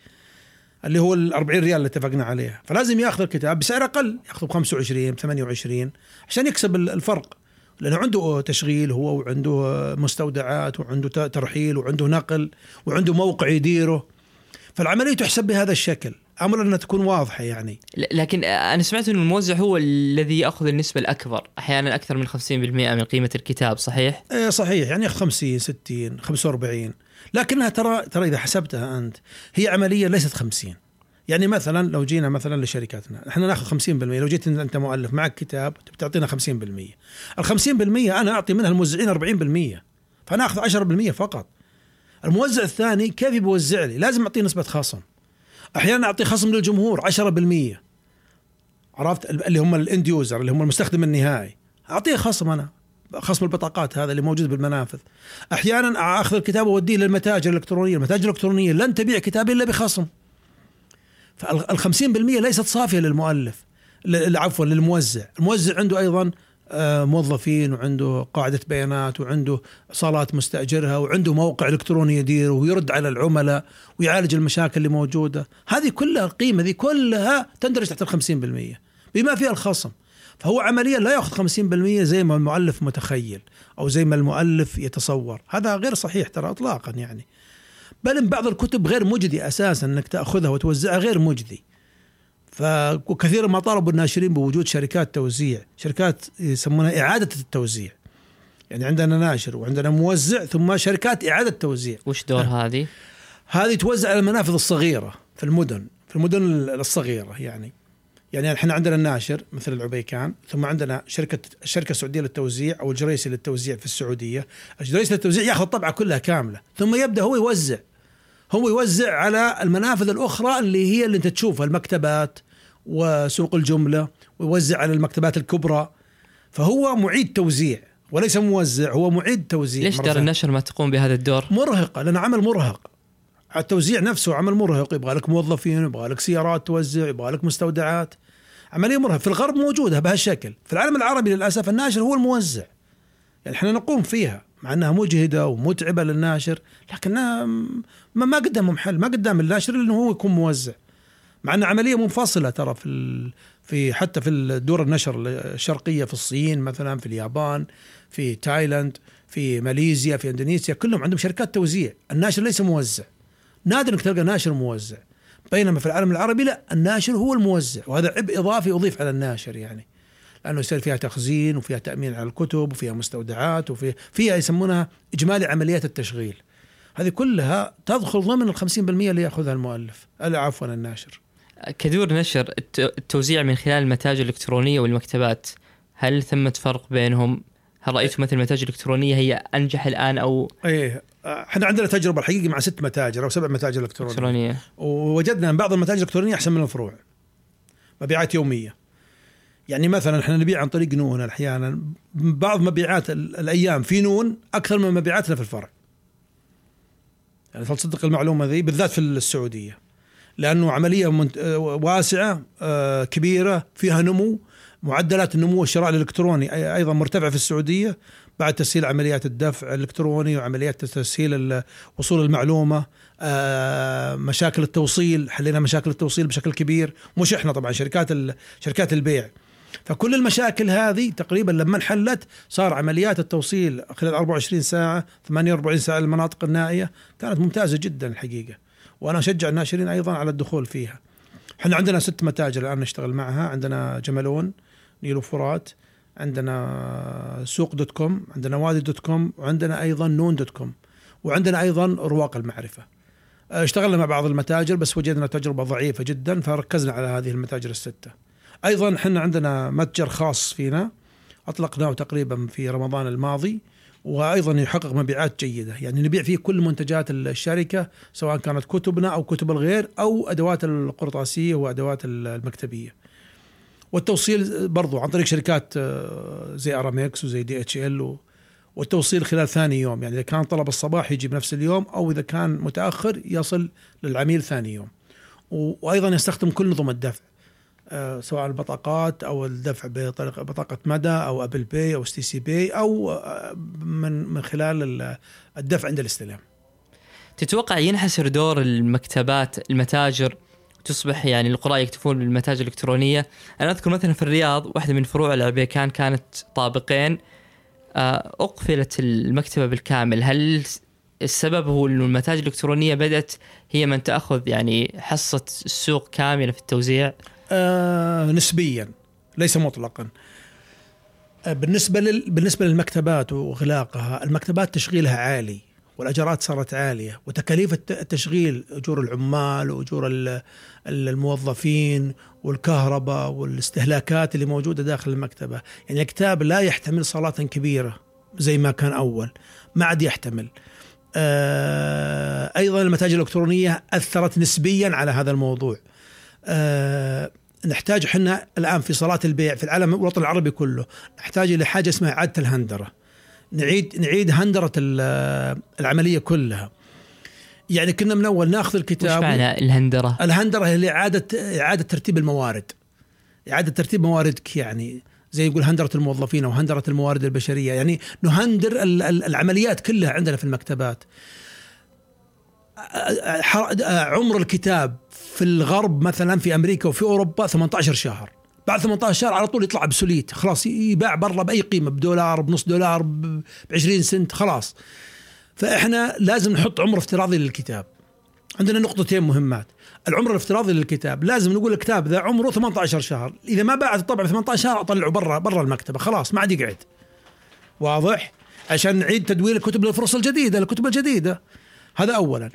S1: اللي هو ال 40 ريال اللي اتفقنا عليها. فلازم يأخذ الكتاب بسعر أقل ياخذه ب 25 ب 28 عشان يكسب الفرق. لأنه عنده تشغيل هو وعنده مستودعات وعنده ترحيل وعنده نقل وعنده موقع يديره. فالعملية تحسب بهذا الشكل. أمر أنها تكون واضحة يعني.
S3: لكن أنا سمعت إنه الموزع هو الذي يأخذ النسبة الأكبر أحيانا أكثر من 50% من قيمة الكتاب صحيح؟
S1: إيه صحيح يعني 50 60 45 لكنها ترى ترى إذا حسبتها أنت هي عملية ليست 50 يعني مثلا لو جينا مثلا لشركاتنا إحنا نأخذ 50% لو جيت أنت مؤلف معك كتاب بتعطينا 50% ال 50% أنا أعطي منها الموزعين 40% فأنا أخذ 10% فقط. الموزع الثاني كيف بيوزع لي؟ لازم أعطيه نسبة خصم. أحيانا أعطي خصم للجمهور 10% عرفت؟ اللي هم الإند يوزر اللي هم المستخدم النهائي. أعطيه خصم أنا. خصم البطاقات هذا اللي موجود بالمنافذ. أحيانا أخذ الكتاب وأوديه للمتاجر الإلكترونية. المتاجر الإلكترونية لن تبيع كتاب إلا بخصم. فال 50% ليست صافية للمؤلف عفوا للموزع. الموزع عنده أيضا موظفين وعنده قاعدة بيانات وعنده صالات مستأجرها وعنده موقع إلكتروني يديره ويرد على العملاء ويعالج المشاكل اللي موجودة. هذه كلها القيمة ذي كلها تندرج تحت الخمسين بالمية. بما فيها الخصم. فهو عمليا لا يأخذ 50% زي ما المؤلف متخيل أو زي ما المؤلف يتصور. هذا غير صحيح ترى اطلاقا يعني. بل إن بعض الكتب غير مجدي أساسا إنك تأخذها وتوزعها غير مجدي. فكثيرا ما طالبوا الناشرين بوجود شركات توزيع شركات يسمونها إعادة التوزيع. يعني عندنا ناشر وعندنا موزع ثم شركات إعادة توزيع.
S3: وش دور هذه؟
S1: هذه توزع على المنافذ الصغيرة في المدن في المدن الصغيرة يعني. يعني إحنا عندنا الناشر مثل العبيكان ثم عندنا شركة الشركة السعوديه للتوزيع أو الجريسي للتوزيع في السعودية. الجريسي للتوزيع يأخذ الطبعه كلها كاملة ثم يبدأ هو يوزع. هو يوزع على المنافذ الأخرى اللي هي اللي أنت تشوفها المكتبات وسوق الجملة ويوزع على المكتبات الكبرى. فهو معيد توزيع وليس موزع هو معيد توزيع
S3: ليش دار النشر ما تقوم بهذا الدور؟
S1: مرهقة لأن عمل مرهق. التوزيع نفسه عمل مرهق يبغى لك موظفين يبغى لك سيارات توزع يبغى لك مستودعات. عملية مرهقة في الغرب موجودة بهالشكل. في العالم العربي للأسف الناشر هو الموزع. يعني إحنا نقوم فيها. مع انها مجهدة ومتعبة للناشر لكنها ما قدامهم حل ما قدام الناشر إنه هو يكون موزع. مع ان عملية منفصلة ترى في. في حتى في الدور النشر الشرقية في الصين مثلا في اليابان في تايلاند في ماليزيا في إندونيسيا كلهم عندهم شركات توزيع. الناشر ليس موزع. نادر إنك تلقى ناشر موزع. بينما في العالم العربي لا الناشر هو الموزع وهذا عبء إضافي يضيف على الناشر يعني. لأنه يصير فيها تخزين وفيها تأمين على الكتب وفيها مستودعات وفيها فيها يسمونها إجمالي عمليات التشغيل. هذه كلها تدخل ضمن ال 50% اللي يأخذها المؤلف عفوا الناشر.
S3: كدور نشر التوزيع من خلال المتاجر الإلكترونية والمكتبات هل ثمة فرق بينهم؟ هل رايتم مثل المتاجر الإلكترونية هي أنجح الآن أو؟
S1: إيه إحنا عندنا تجربة الحقيقة مع ست متاجر أو سبع متاجر إلكترونية.
S3: إلكترونية.
S1: ووجدنا إن بعض المتاجر الإلكترونية أحسن من الفروع مبيعات يومية. يعني مثلا إحنا نبيع عن طريق نون أحيانا. بعض مبيعات الأيام في نون أكثر من مبيعاتنا في الفرع. يعني فلتصدق المعلومة ذي بالذات في السعودية. لأنه عملية واسعة آه، كبيرة فيها نمو معدلات النمو والشراء الإلكتروني أيضا مرتفعه في السعودية بعد تسهيل عمليات الدفع الإلكتروني وعمليات تسهيل وصول المعلومة آه، مشاكل التوصيل حلينا مشاكل التوصيل بشكل كبير. مش إحنا طبعا شركات شركات البيع. فكل المشاكل هذه تقريبا لما انحلت صار عمليات التوصيل خلال 24 ساعة 48 ساعة للمناطق النائية كانت ممتازة جدا الحقيقة. وأنا أشجع الناشرين أيضا على الدخول فيها. إحنا عندنا ست متاجر الآن نشتغل معها. عندنا جملون نيل وفرات عندنا سوق dot com عندنا وادي dot com وعندنا أيضا نون dot com وعندنا أيضا رواق المعرفة. اشتغلنا مع بعض المتاجر بس وجدنا تجربة ضعيفة جدا فركزنا على هذه المتاجر الستة. أيضا إحنا عندنا متجر خاص فينا أطلقناه تقريبا في رمضان الماضي وأيضا يحقق مبيعات جيدة، يعني نبيع فيه كل منتجات الشركة سواء كانت كتبنا أو كتب الغير أو أدوات القرطاسية وأدوات المكتبية. والتوصيل برضو عن طريق شركات آه، زي أرامكس وزي دي إتش إل والتوصيل خلال ثاني يوم يعني إذا كان طلب الصباح يجي بنفس اليوم أو إذا كان متأخر يصل للعميل ثاني يوم. وأيضا يستخدم كل نظم الدفع سواء البطاقات أو الدفع بطريقه بطاقة مدى أو Apple Pay أو STC Pay أو آه، من من خلال الدفع عند الاستلام.
S3: تتوقع ينحسر دور المكتبات المتاجر تصبح يعني القراء يكتفون بالمتاجر الإلكترونية، أنا أذكر مثلا في الرياض واحدة من فروع العبيكان كانت طابقين آه، أقفلت المكتبة بالكامل، هل السبب هو إنه المتاجر الإلكترونية بدأت هي من تأخذ يعني حصة السوق كاملة في التوزيع؟
S1: آه نسبيا ليس مطلقا. آه بالنسبة لل... بالنسبة للمكتبات واغلاقها المكتبات تشغيلها عالي والاجارات صارت عالية وتكاليف التشغيل أجور العمال وأجور الموظفين والكهرباء والاستهلاكات اللي موجودة داخل المكتبة. يعني الكتاب لا يحتمل صالات كبيرة زي ما كان أول ما عاد يحتمل. آه أيضا المتاجر الإلكترونية أثرت نسبيا على هذا الموضوع. آه نحتاج إحنا الآن في صلاة البيع في العالم الوطن العربي كله نحتاج إلى حاجة اسمها إعادة الهندرة. نعيد نعيد هندرة العملية كلها. يعني كنا من أول ناخذ الكتاب
S3: وش معنى الهندرة؟
S1: الهندرة هي اعاده إعادة ترتيب الموارد. إعادة ترتيب مواردك يعني زي يقول هندرة الموظفين أو هندرة الموارد البشرية. يعني نهندر العمليات كلها عندنا في المكتبات. عمر الكتاب في الغرب مثلا في أمريكا وفي أوروبا 18 شهر. بعد 18 شهر على طول يطلع بسوليت. خلاص يباع برا بأي قيمة بدولار بنص دولار ب 20 سنت خلاص. فإحنا لازم نحط عمر افتراضي للكتاب. عندنا نقطتين مهمات. العمر الافتراضي للكتاب لازم نقول الكتاب ذا عمره 18 شهر. إذا ما باعت الطبع 18 شهر أطلعه برا برا المكتبة. خلاص ما عاد يقعد. واضح؟ عشان نعيد تدوير الكتب للفرص الجديدة الكتب الجديدة. هذا اولا.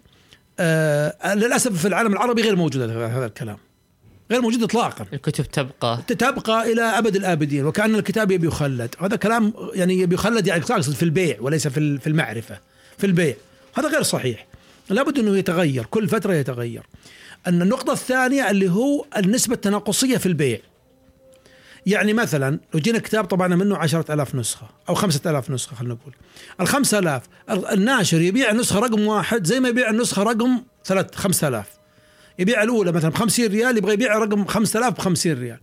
S1: آه للأسف في العالم العربي غير موجود هذا الكلام. غير موجود اطلاقا.
S3: الكتب تبقى.
S1: تبقى إلى أبد الآبدين وكأن الكتاب يبي يخلد. هذا كلام يعني يبي يخلد يعني اقصد في البيع وليس في في المعرفة في البيع. هذا غير صحيح. لابد أنه يتغير كل فترة يتغير. أن النقطة الثانية اللي هو النسبة التناقصية في البيع. يعني مثلا لو جينا كتاب طبعنا منه عشرة ألاف نسخة أو خمسة ألاف نسخة خلينا نقول. الخمسة ألاف الناشر يبيع النسخة رقم واحد زي ما يبيع النسخة رقم ثلاث خمسة ألاف. يبيع الأولى مثلا ب 50 ريال يبغى يبيع رقم 5000 ب 50 ريال.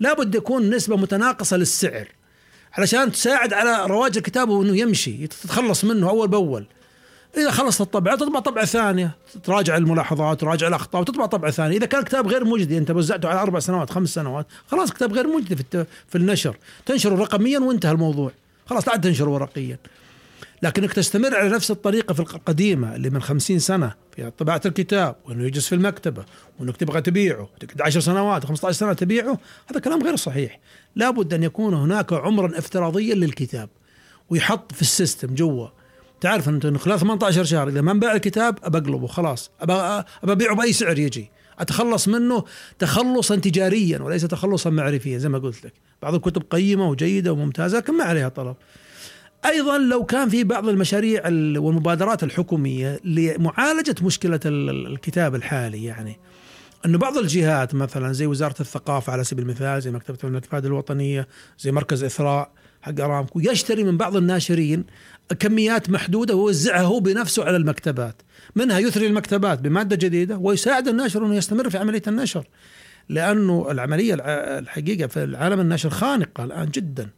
S1: لابد يكون نسبة متناقصة للسعر علشان تساعد على رواج الكتاب وإنه يمشي تتخلص منه أول بأول. إذا خلصت الطبعه تطبع طبعه ثانية. تراجع الملاحظات تراجع الأخطاء وتطبع طبعه ثانية إذا كان كتاب غير مجدي أنت وزعته على أربع سنوات خمس سنوات خلاص كتاب غير مجدي في. في النشر. تنشره رقميا وانتهى الموضوع. خلاص لا عاد تنشره ورقيا. لكنك تستمر على نفس الطريقة في القديمة اللي من خمسين سنة في طباعة الكتاب وإنه يجلس في المكتبة وإنك تبغى تبيعه تقعد 10 سنوات 15 سنة تبيعه هذا كلام غير صحيح. لابد أن يكون هناك عمرا افتراضيا للكتاب ويحط في السيستم جوا تعرف أنت إنه خلال 18 شهر إذا ما انباع الكتاب ابقلبه خلاص. أبيعه بأي سعر يجي. أتخلص منه تخلصا تجاريا وليس تخلصا معرفيا زي ما قلت لك. بعض الكتب قيمة وجيدة وممتازة لكن ما عليها طلب. أيضا لو كان في بعض المشاريع والمبادرات الحكومية لمعالجة مشكلة الكتاب الحالي يعني. إنه بعض الجهات مثلا زي وزارة الثقافة على سبيل المثال زي مكتبة المكتبات الوطنية زي مركز إثراء حق أرامكو يشتري من بعض الناشرين كميات محدودة ويوزعها هو بنفسه على المكتبات. منها يثري المكتبات بمادة جديدة ويساعد الناشر إنه يستمر في عملية النشر. لأنه العملية الحقيقة في العالم النشر خانقة الآن جدا.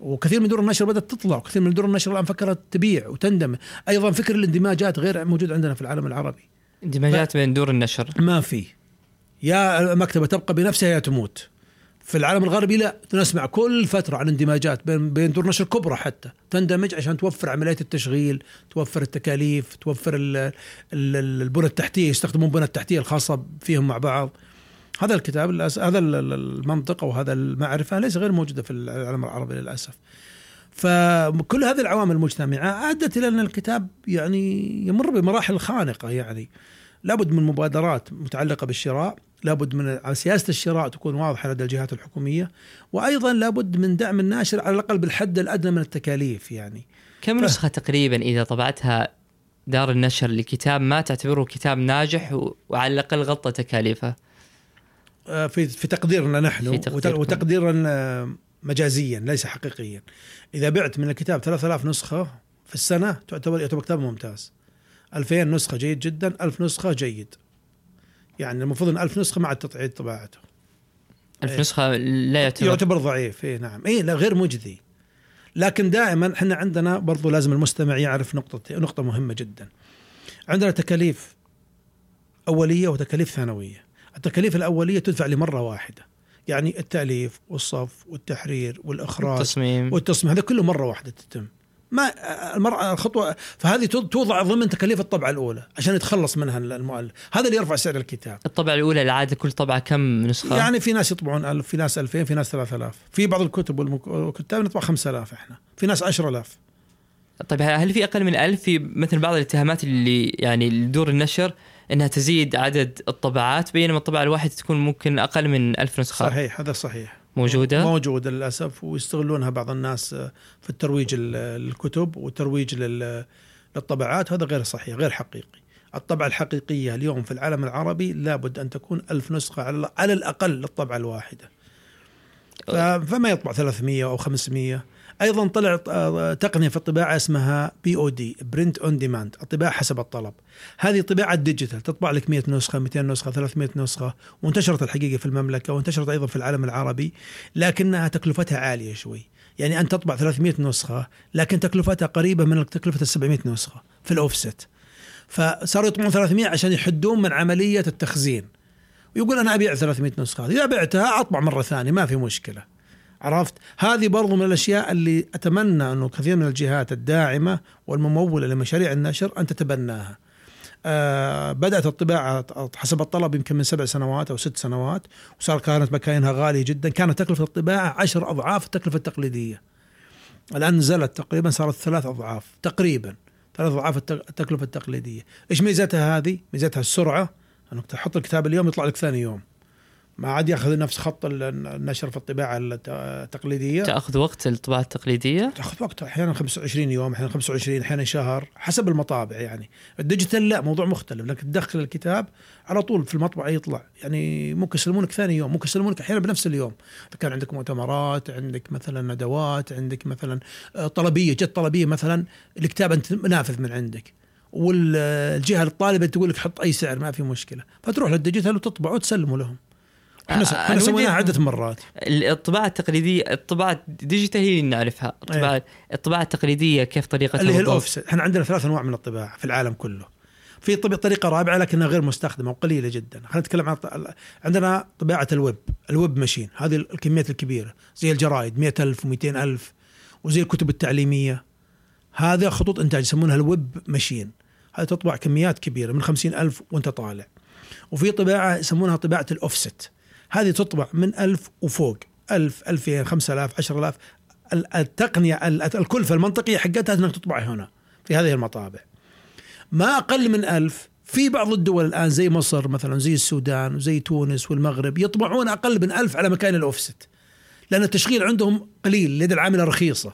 S1: وكثير من دور النشر بدأت تطلع وكثير من دور النشر الآن فكرت تبيع وتندمج أيضا فكر الاندماجات غير موجود عندنا في العالم العربي.
S3: اندماجات بين دور النشر.
S1: ما في. يا المكتبه تبقى بنفسها يا تموت. في العالم الغربي لا نسمع كل فترة عن اندماجات بين بين دور نشر كبرى حتى. تندمج عشان توفر عمليات التشغيل توفر التكاليف توفر البنى التحتية يستخدمون البنى التحتية الخاصة فيهم مع بعض. هذا الكتاب هذا المنطقة وهذا المعرفة ليس غير موجودة في العالم العربي للأسف. فكل هذه العوامل المجتمعة أدت إلى أن الكتاب يعني يمر بمراحل خانقة يعني. لابد من مبادرات متعلقة بالشراء لابد من سياسة الشراء تكون واضحة لدى الجهات الحكومية وأيضا لابد من دعم الناشر على الأقل بالحد الأدنى من التكاليف يعني.
S3: كم ف... نسخة تقريبا إذا طبعتها دار النشر لكتاب ما تعتبره كتاب ناجح وعلى الأقل غطى تكاليفه؟
S1: آه، في في تقديرنا نحن في تقديركم. وتقديرا آه، مجازيا ليس حقيقيا. إذا بعت من الكتاب 3000 نسخة في السنة تعتبر يعتبر كتاب ممتاز. 2000 نسخة جيد جدا 1000 نسخة جيد. يعني المفروض إن 1000 نسخة ما عاد تعيد طباعته.
S3: 1000 إيه. نسخة لا يعتبر
S1: يعتبر ضعيف اي نعم. اي لا غير مجدي لكن دائما إحنا عندنا برضو لازم المستمع يعرف نقطة نقطة مهمة جدا. عندنا تكاليف أولية وتكاليف ثانوية. التكاليف الأولية تدفع لمرة واحدة. يعني التأليف والصف والتحرير والإخراج
S3: والتصميم.
S1: والتصميم هذا كله مرة واحدة تتم. ما المرأة الخطوة فهذه توضع ضمن تكاليف الطبعة الأولى عشان يتخلص منها المؤلف. هذا اللي يرفع سعر الكتاب.
S3: الطبعة الأولى العادة كل طبعة كم نسخة؟
S1: يعني في ناس يطبعون ألف في ناس 2000 في ناس 3000 في بعض الكتب والكتاب نطبع 5000 إحنا في ناس 10000
S3: طيب هل في أقل من ألف في مثل بعض الاتهامات اللي يعني دور النشر إنها تزيد عدد الطبعات بينما الطبعة الواحدة تكون ممكن أقل من ألف نسخة؟
S1: صحيح هذا صحيح.
S3: موجودة؟
S1: موجودة للأسف ويستغلونها بعض الناس في الترويج الكتب والترويج للطبعات. هذا غير صحيح غير حقيقي. الطبعة الحقيقية اليوم في العالم العربي لابد أن تكون ألف نسخة على الأقل للطبعة الواحدة. فما يطبع 300 أو 500 أيضا طلع آه، تقنية في الطباعة اسمها POD print on demand الطباعة حسب الطلب. هذه طباعة digital تطبع لك 100 نسخة 200 نسخة 300 نسخة وانتشرت الحقيقة في المملكة وانتشرت أيضا في العالم العربي لكنها تكلفتها عالية شوي. يعني أنت تطبع 300 نسخة لكن تكلفتها قريبة من تكلفة ال 700 نسخة في الأوفست. فصاروا يطبعون 300 عشان يحدون من عملية التخزين. ويقول أنا أبيع 300 نسخة إذا بعتها أطبع مرة ثانية ما في مشكلة. عرفت؟ هذه برضو من الأشياء اللي أتمنى أنه كثير من الجهات الداعمة والممولة لمشاريع النشر أن تتبناها. آه بدأت الطباعة حسب الطلب يمكن من سبع سنوات أو ست سنوات وصار كانت مكاينها غالية جدا. كانت تكلفة الطباعة عشر أضعاف التكلفة التقليدية. الآن نزلت تقريبا صارت ثلاث أضعاف تقريبا ثلاث أضعاف التكلفة التقليدية. إيش ميزتها هذه؟ ميزتها السرعة أنك تحط الكتاب اليوم يطلع لك ثاني يوم. ما عاد ياخذ نفس خط النشر في الطباعة التقليدية.
S3: تأخذ وقت الطباعه التقليدية؟
S1: تأخذ وقت أحيانا 25 يوم أحيانا 25 أحيانا شهر حسب المطابع يعني. ال digital لا موضوع مختلف لكن تدخل الكتاب على طول في المطبعه يطلع. يعني ممكن يسلمونك ثاني يوم ممكن يسلمونك أحيانا بنفس اليوم. إذا كان عندك مؤتمرات عندك مثلا ندوات عندك مثلا آه، طلبية جت طلبية مثلا الكتاب أنت نافذ من عندك. والجهة الطالبة تقول لك حط أي سعر ما في مشكلة. فتروح لل digital وتطبع وتسلمه لهم.
S3: إحنا
S1: إحنا
S3: أنا
S1: سويناها
S3: ودي-
S1: عدة مرات.
S3: الطباعة التقليدية الطباعة ال digital هي اللي نعرفها. الطباعة الطباعة التقليدية كيف طريقتها
S1: اللي هي؟ الاوفست إحنا عندنا ثلاث أنواع من الطباعة في العالم كله. في طب- طريقة رابعة لكنها غير مستخدمة وقليلة جدا. خلينا نتكلم عن عندنا طباعة ال web ال web machine. هذه الكميات الكبيرة. زي الجرائد 100000 و200000 وزي الكتب التعليمية. هذا خطوط إنتاج يسمونها ال web machine. هذه تطبع كميات كبيرة من 50000 وأنت طالع. وفي طباعة يسمونها طباعة الأوفست. هذه تطبع من 1000 وفوق. 1000 2000 5000 10000 ال- التقنية ال- الكلفه المنطقيه حقتها إنك تطبع هنا في هذه المطابع. ما أقل من ألف في بعض الدول الآن زي مصر مثلا زي السودان وزي تونس والمغرب يطبعون أقل من ألف على مكان الأوفست. لأن التشغيل عندهم قليل اليد العاملة رخيصة.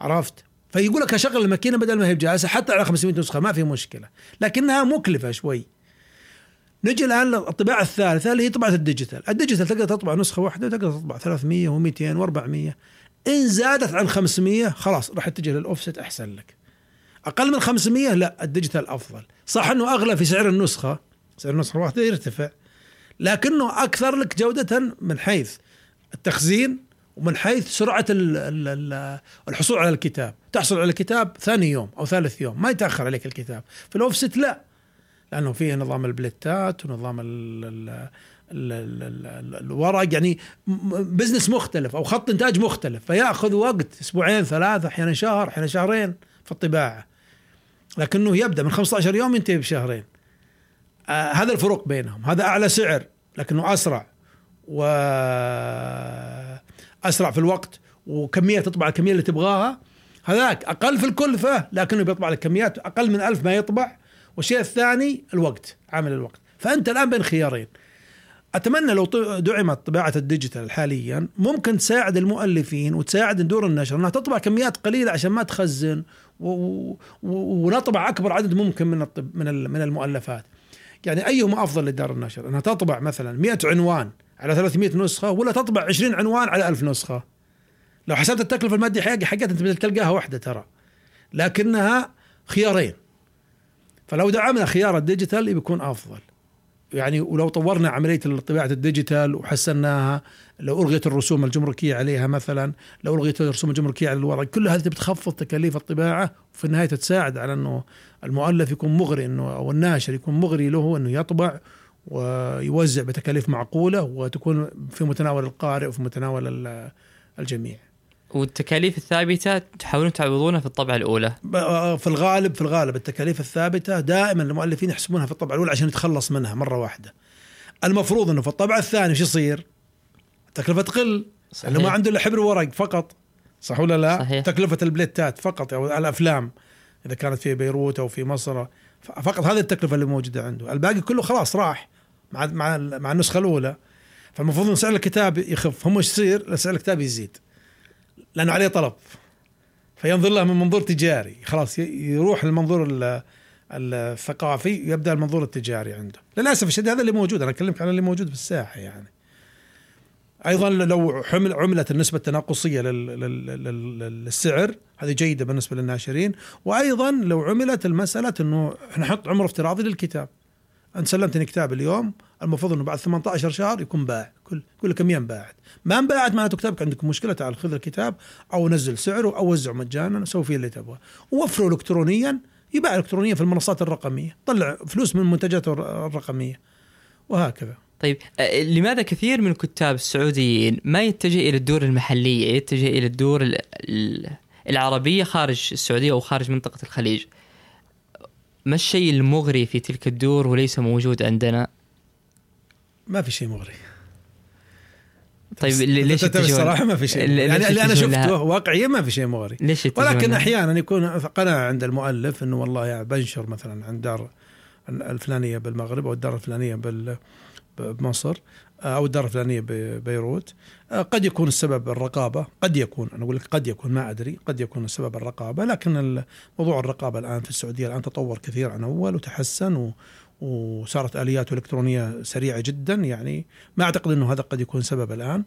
S1: عرفت؟ فيقول لك أشغل الماكينة بدل ما هي بجالسة حتى على 500 نسخة ما في مشكلة. لكنها مكلفة شوي. نجي الآن للطباعه الثالثة اللي هي طباعه ال digital، ال digital تقدر تطبع نسخة واحدة وتقدر تطبع 300 و200 و400 إن زادت عن 500 خلاص راح تتجه للأوفست أحسن لك. أقل من 500 لا ال digital أفضل، صح إنه أغلى في سعر النسخة، سعر النسخة الواحدة يرتفع. لكنه أكثر لك جودة من حيث التخزين ومن حيث سرعة ال- ال- ال- الحصول على الكتاب، تحصل على الكتاب ثاني يوم أو ثالث يوم، ما يتأخر عليك الكتاب، في الأوفست لا. لأنه فيه نظام البليتات ونظام ال ال ال ال ال ال الورق يعني بزنس مختلف أو خط إنتاج مختلف فيأخذ وقت أسبوعين ثلاثة أحيانا شهر أحيانا شهرين في الطباعة. لكنه يبدأ من 15 يوم ينتهي بشهرين. آه هذا الفروق بينهم هذا أعلى سعر لكنه أسرع. و أسرع في الوقت وكمية تطبع الكمية اللي تبغاها. هذاك أقل في الكلفة لكنه بيطبع لك كميات أقل من ألف ما يطبع. والشيء الثاني الوقت عامل الوقت فأنت الآن بين خيارين أتمنى لو دعمت طباعة الديجيتال حاليا ممكن تساعد المؤلفين وتساعد دور النشر إنها تطبع كميات قليلة عشان ما تخزن و... و... ونطبع أكبر عدد ممكن من الطب... من من المؤلفات. يعني أيهما أفضل لدار النشر؟ إنها تطبع مثلا 100 عنوان على 300 نسخة ولا تطبع 20 عنوان على 1000 نسخة؟ لو حسبت التكلفة المادية حقتها أنت بتلقاها واحدة ترى. لكنها خيارين. فلو دعمنا خيار ال digital بيكون أفضل. يعني ولو طورنا عملية طباعه ال digital وحسناها لو ألغيت الرسوم الجمركية عليها مثلا لو ألغيت الرسوم الجمركية على الورق كل هذه بتخفض تكاليف الطباعة وفي النهاية تساعد على إنه المؤلف يكون مغري إنه أو الناشر يكون مغري له إنه يطبع ويوزع بتكاليف معقولة وتكون في متناول القارئ وفي متناول ال- الجميع.
S3: والتكاليف الثابتة تحاولون تعوضونها في الطبعة الأولى
S1: ب- في الغالب في الغالب التكاليف الثابتة دائما المؤلفين يحسبونها في الطبعة الأولى عشان يتخلص منها مرة واحدة. المفروض إنه في الطبعة الثانية إيش يصير؟ التكلفة تقل
S3: صحيح.
S1: اللي ما عنده إلا حبر ورق فقط صح ولا لا؟
S3: صحيح.
S1: تكلفة البليتات فقط أو الأفلام إذا كانت في بيروت أو في مصر فقط هذه التكلفة اللي موجودة عنده، الباقي كله خلاص راح مع مع مع النسخة الأولى فالمفروض ان سعر الكتاب يخف هم إيش يصير؟ سعر الكتاب يزيد لأنه عليه طلب. فينظر له من منظور تجاري. خلاص يروح للمنظور ال- الثقافي يبدأ المنظور التجاري عنده. للأسف الشديد هذا اللي موجود. أنا أكلمك عن اللي موجود في الساحة يعني. أيضا لو حمل عملت النسبة التناقصية لل- لل- لل- للسعر هذه جيدة بالنسبة للناشرين. وأيضا لو عملت المسألة إنه نحط عمر افتراضي للكتاب. انت سلمتني كتاب اليوم المفروض إنه بعد 18 شهر يكون باع. كل كل كم انباعت ما انباعت معناته كتابك. عندك مشكلة تعال خذ الكتاب أو نزل سعره أو وزعه مجانا سوي فيه اللي تبغاه ووفره الكترونيا. يباع الكترونيا في المنصات الرقمية. طلع فلوس من منتجاته الر- الرقمية. وهكذا.
S3: طيب آه، لماذا كثير من الكتاب السعوديين ما يتجه إلى الدور المحلية يتجه إلى الدور ال- ال- العربية خارج السعودية أو خارج منطقة الخليج؟ ما الشيء المغري في تلك الدور وليس موجود عندنا؟
S1: ما في شيء مغري.
S3: طيب ليش
S1: الصراحة ما في شيء. يعني اللي
S3: أنا؟
S1: شفته واقعيا ما في شيء مغري.
S3: ليش
S1: ولكن؟ أحيانا يكون قناعه عند المؤلف إنه والله يعني بنشر مثلا عند دار الفلانية بالمغرب أو الدار الفلانية بال بمصر أو الدار الفلانية ببيروت قد يكون السبب الرقابة. قد يكون أنا أقول لك قد يكون ما أدري. قد يكون السبب الرقابة لكن موضوع الرقابة الآن في السعودية الآن تطور كثير عن أول وتحسن و وصارت الياته الالكترونيه سريعة جدا يعني ما أعتقد إنه هذا قد يكون سبب الآن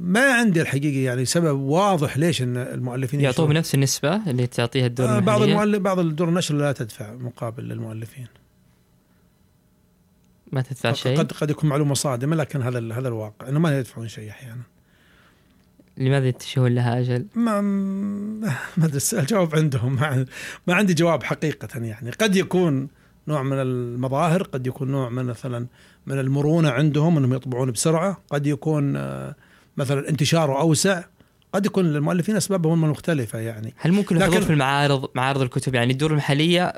S1: ما عندي الحقيقة يعني سبب واضح ليش إن المؤلفين
S3: يعطوهم
S1: ينشرون.
S3: نفس النسبة اللي تعطيها الدور
S1: آه، بعض
S3: المحلية؟
S1: المؤلف بعض الدور النشر لا تدفع مقابل للمؤلفين
S3: ما تدفع شيء
S1: قد قد يكون معلومة صادمة لكن هذا هذا الواقع إنه ما يدفعون شيء أحيانا
S3: لماذا يتشهون لها أجل؟
S1: ما ما أدري الجواب عندهم. ما, ما عندي جواب حقيقة يعني. قد يكون نوع من المظاهر قد يكون نوع من مثلا من المرونة عندهم إنهم يطبعون بسرعة قد يكون آه، مثلا انتشاره أوسع قد يكون للمؤلفين أسبابهم مختلفه يعني.
S3: هل ممكن الحضور في المعارض معارض الكتب يعني الدور المحليه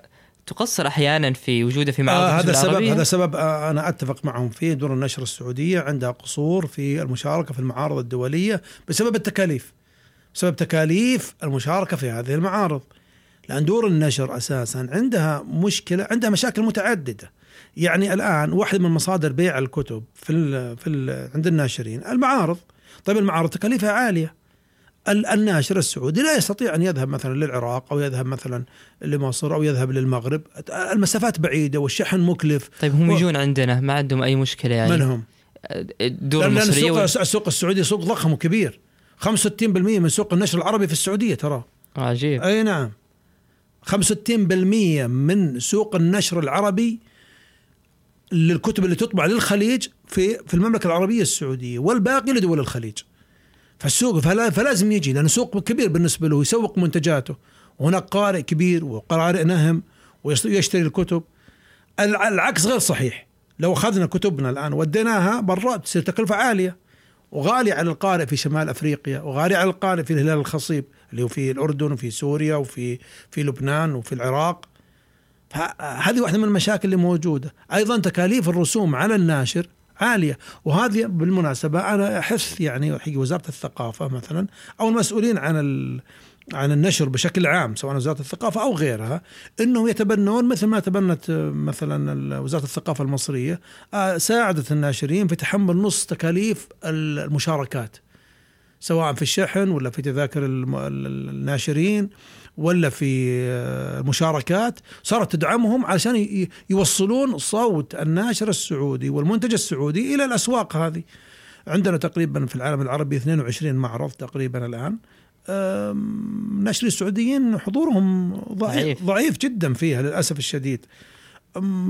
S3: تقصر أحيانا في وجوده في معارض
S1: آه هذا سبب؟ هذا سبب آه أنا أتفق معهم فيه دور النشر السعودية عندها قصور في المشاركة في المعارض الدولية بسبب التكاليف بسبب تكاليف المشاركة في هذه المعارض. لأن دور النشر أساسا عندها مشكلة عندها مشاكل متعددة. يعني الآن واحدة من مصادر بيع الكتب في ال في ال عند الناشرين المعارض. طيب المعارض تكاليفها عالية. ال- الناشر السعودي لا يستطيع أن يذهب مثلا للعراق أو يذهب مثلا لمصر أو يذهب للمغرب. المسافات بعيدة والشحن مكلف.
S3: طيب هم
S1: و-
S3: يجون عندنا ما عندهم أي مشكلة يعني؟
S1: من هم؟ لأن
S3: لأن
S1: السوق,
S3: وال...
S1: السوق السعودي سوق ضخم وكبير. 65% من سوق النشر العربي في السعودية ترى.
S3: عجيب.
S1: أي نعم. 65% من سوق النشر العربي للكتب اللي تطبع للخليج في في المملكة العربية السعودية والباقي لدول الخليج. فالسوق فلا فلازم يجي لأنه سوق كبير بالنسبة له يسوق منتجاته. وهناك قارئ كبير وقارئ نهم ويشتري الكتب. الع- العكس غير صحيح. لو أخذنا كتبنا الآن وديناها برا تصير تكلفة عالية. وغالي على القارئ في شمال أفريقيا وغالي على القارئ في الهلال الخصيب اللي هو في الأردن وفي سوريا وفي في لبنان وفي العراق. هذه واحدة من المشاكل اللي موجودة. أيضا تكاليف الرسوم على الناشر عالية. وهذه بالمناسبة أنا احس يعني حق وزارة الثقافة مثلا أو المسؤولين عن عن النشر بشكل عام سواء وزارة الثقافة أو غيرها إنهم يتبنون مثل ما تبنت مثلا وزارة الثقافة المصرية آه، ساعدت الناشرين في تحمل نص تكاليف ال- المشاركات سواء في الشحن ولا في تذاكر الناشرين. ولا في آه، المشاركات صارت تدعمهم علشان ي- يوصلون صوت الناشر السعودي والمنتج السعودي إلى الأسواق هذه. عندنا تقريبا في العالم العربي 22 معرض تقريبا الآن. آم، الناشرين السعوديين حضورهم ضعيف
S3: ضعيف.
S1: ضعيف جدا فيها للأسف الشديد.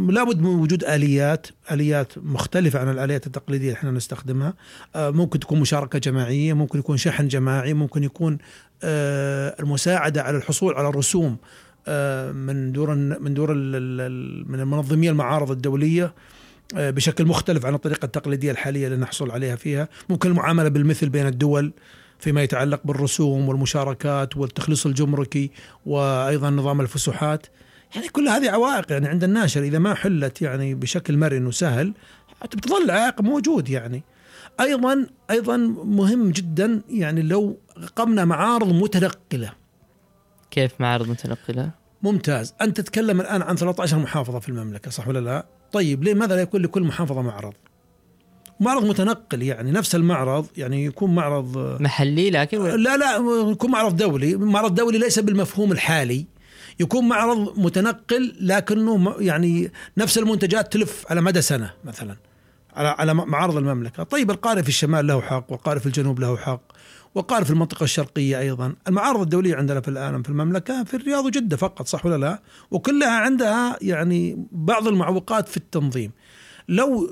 S1: لابد من وجود آليات آليات مختلفة عن الآليات التقليدية اللي إحنا نستخدمها آه، ممكن تكون مشاركة جماعية ممكن يكون شحن جماعي ممكن يكون المساعدة على الحصول على الرسوم آه، من دور من دور من المنظميه المعارض الدولية آه، بشكل مختلف عن الطريقة التقليدية الحالية اللي نحصل عليها فيها. ممكن المعاملة بالمثل بين الدول فيما يتعلق بالرسوم والمشاركات والتخليص الجمركي وأيضا نظام الفسحات يعني كل هذه عوائق يعني عند الناشر إذا ما حلت يعني بشكل مرن وسهل بتظل عائق موجود يعني. أيضا أيضا مهم جدا يعني لو قمنا معارض متنقلة.
S3: كيف معارض متنقلة؟
S1: ممتاز. أنت تتكلم الآن عن 13 محافظة في المملكة صح ولا لا؟ طيب ليه ماذا لا يكون لكل محافظة معرض؟ معرض متنقل يعني نفس المعرض يعني يكون معرض
S3: محلي لكن
S1: لا لا يكون معرض دولي. معرض دولي ليس بالمفهوم الحالي. يكون معرض متنقل لكنه يعني نفس المنتجات تلف على مدى سنة مثلا على على معارض المملكة. طيب القارئ في الشمال له حق والقارئ في الجنوب له حق. والقارئ في المنطقة الشرقية أيضا المعارض الدولية عندنا في العالم في المملكة في الرياض وجدة فقط صح ولا لا؟ وكلها عندها يعني بعض المعوقات في التنظيم. لو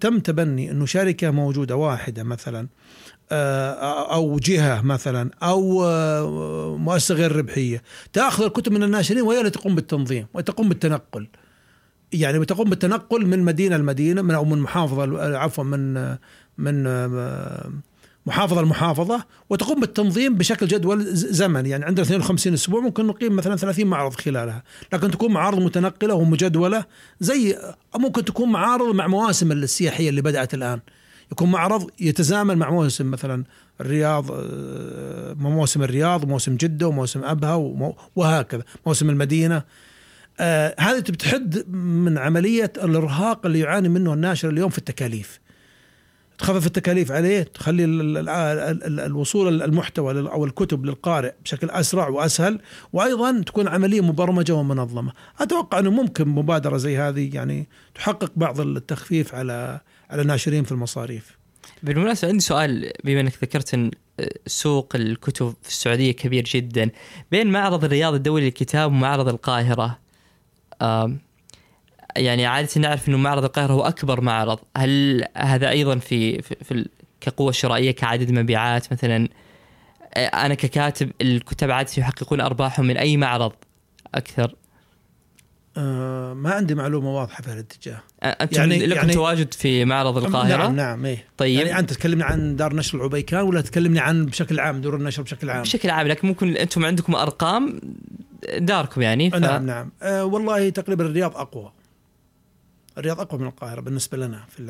S1: تم تبني إنه شركة موجودة واحدة مثلا آه، أو جهة مثلا أو آه، مؤسسة غير ربحية تأخذ الكتب من الناشرين وهي اللي تقوم بالتنظيم وتقوم بالتنقل. يعني بتقوم بالتنقل من مدينة لمدينة من أو من محافظة عفوا من من آه، محافظة لمحافظة وتقوم بالتنظيم بشكل جدول زمني. يعني عندنا 52 أسبوع ممكن نقيم مثلا 30 معرض خلالها. لكن تكون معارض متنقلة ومجدولة زي ممكن تكون معارض مع مواسم السياحية اللي بدأت الآن. يكون معرض يتزامن مع موسم مثلا الرياض آه، موسم الرياض وموسم جدة وموسم أبها وهكذا. موسم المدينة. آه هذه بتحد من عملية الإرهاق اللي يعاني منه الناشر اليوم في التكاليف. تخفف التكاليف عليه تخلي ال- ال- ال- ال- الوصول المحتوى أو الكتب للقارئ بشكل أسرع وأسهل وأيضا تكون عملية مبرمجة ومنظمة. أتوقع أنه ممكن مبادرة زي هذه يعني تحقق بعض التخفيف على على الناشرين في المصاريف.
S3: بالمناسبة عندي سؤال بما إنك ذكرت إن سوق الكتب في السعودية كبير جدا بين معرض الرياض الدولي للكتاب ومعرض القاهرة آم، يعني عادة نعرف إنه معرض القاهرة هو أكبر معرض. هل هذا أيضا في في, في كقوة شرائية كعدد مبيعات مثلا؟ أنا ككاتب الكتاب عادة يحققون أرباحهم من أي معرض أكثر؟
S1: آه ما عندي معلومة واضحة في هالاتجاه
S3: أنتم
S1: يعني-
S3: لكم
S1: يعني-
S3: تواجد في معرض القاهرة؟
S1: نعم نعم إيه.
S3: طيب.
S1: يعني أنت تكلمني عن دار نشر العبيكان ولا تكلمني عن بشكل عام دور النشر بشكل عام؟
S3: بشكل عام لكن ممكن أنتم عندكم أرقام داركم يعني ف...
S1: نعم نعم. آه والله تقريبا الرياض أقوى. الرياض أقوى من القاهرة بالنسبة لنا في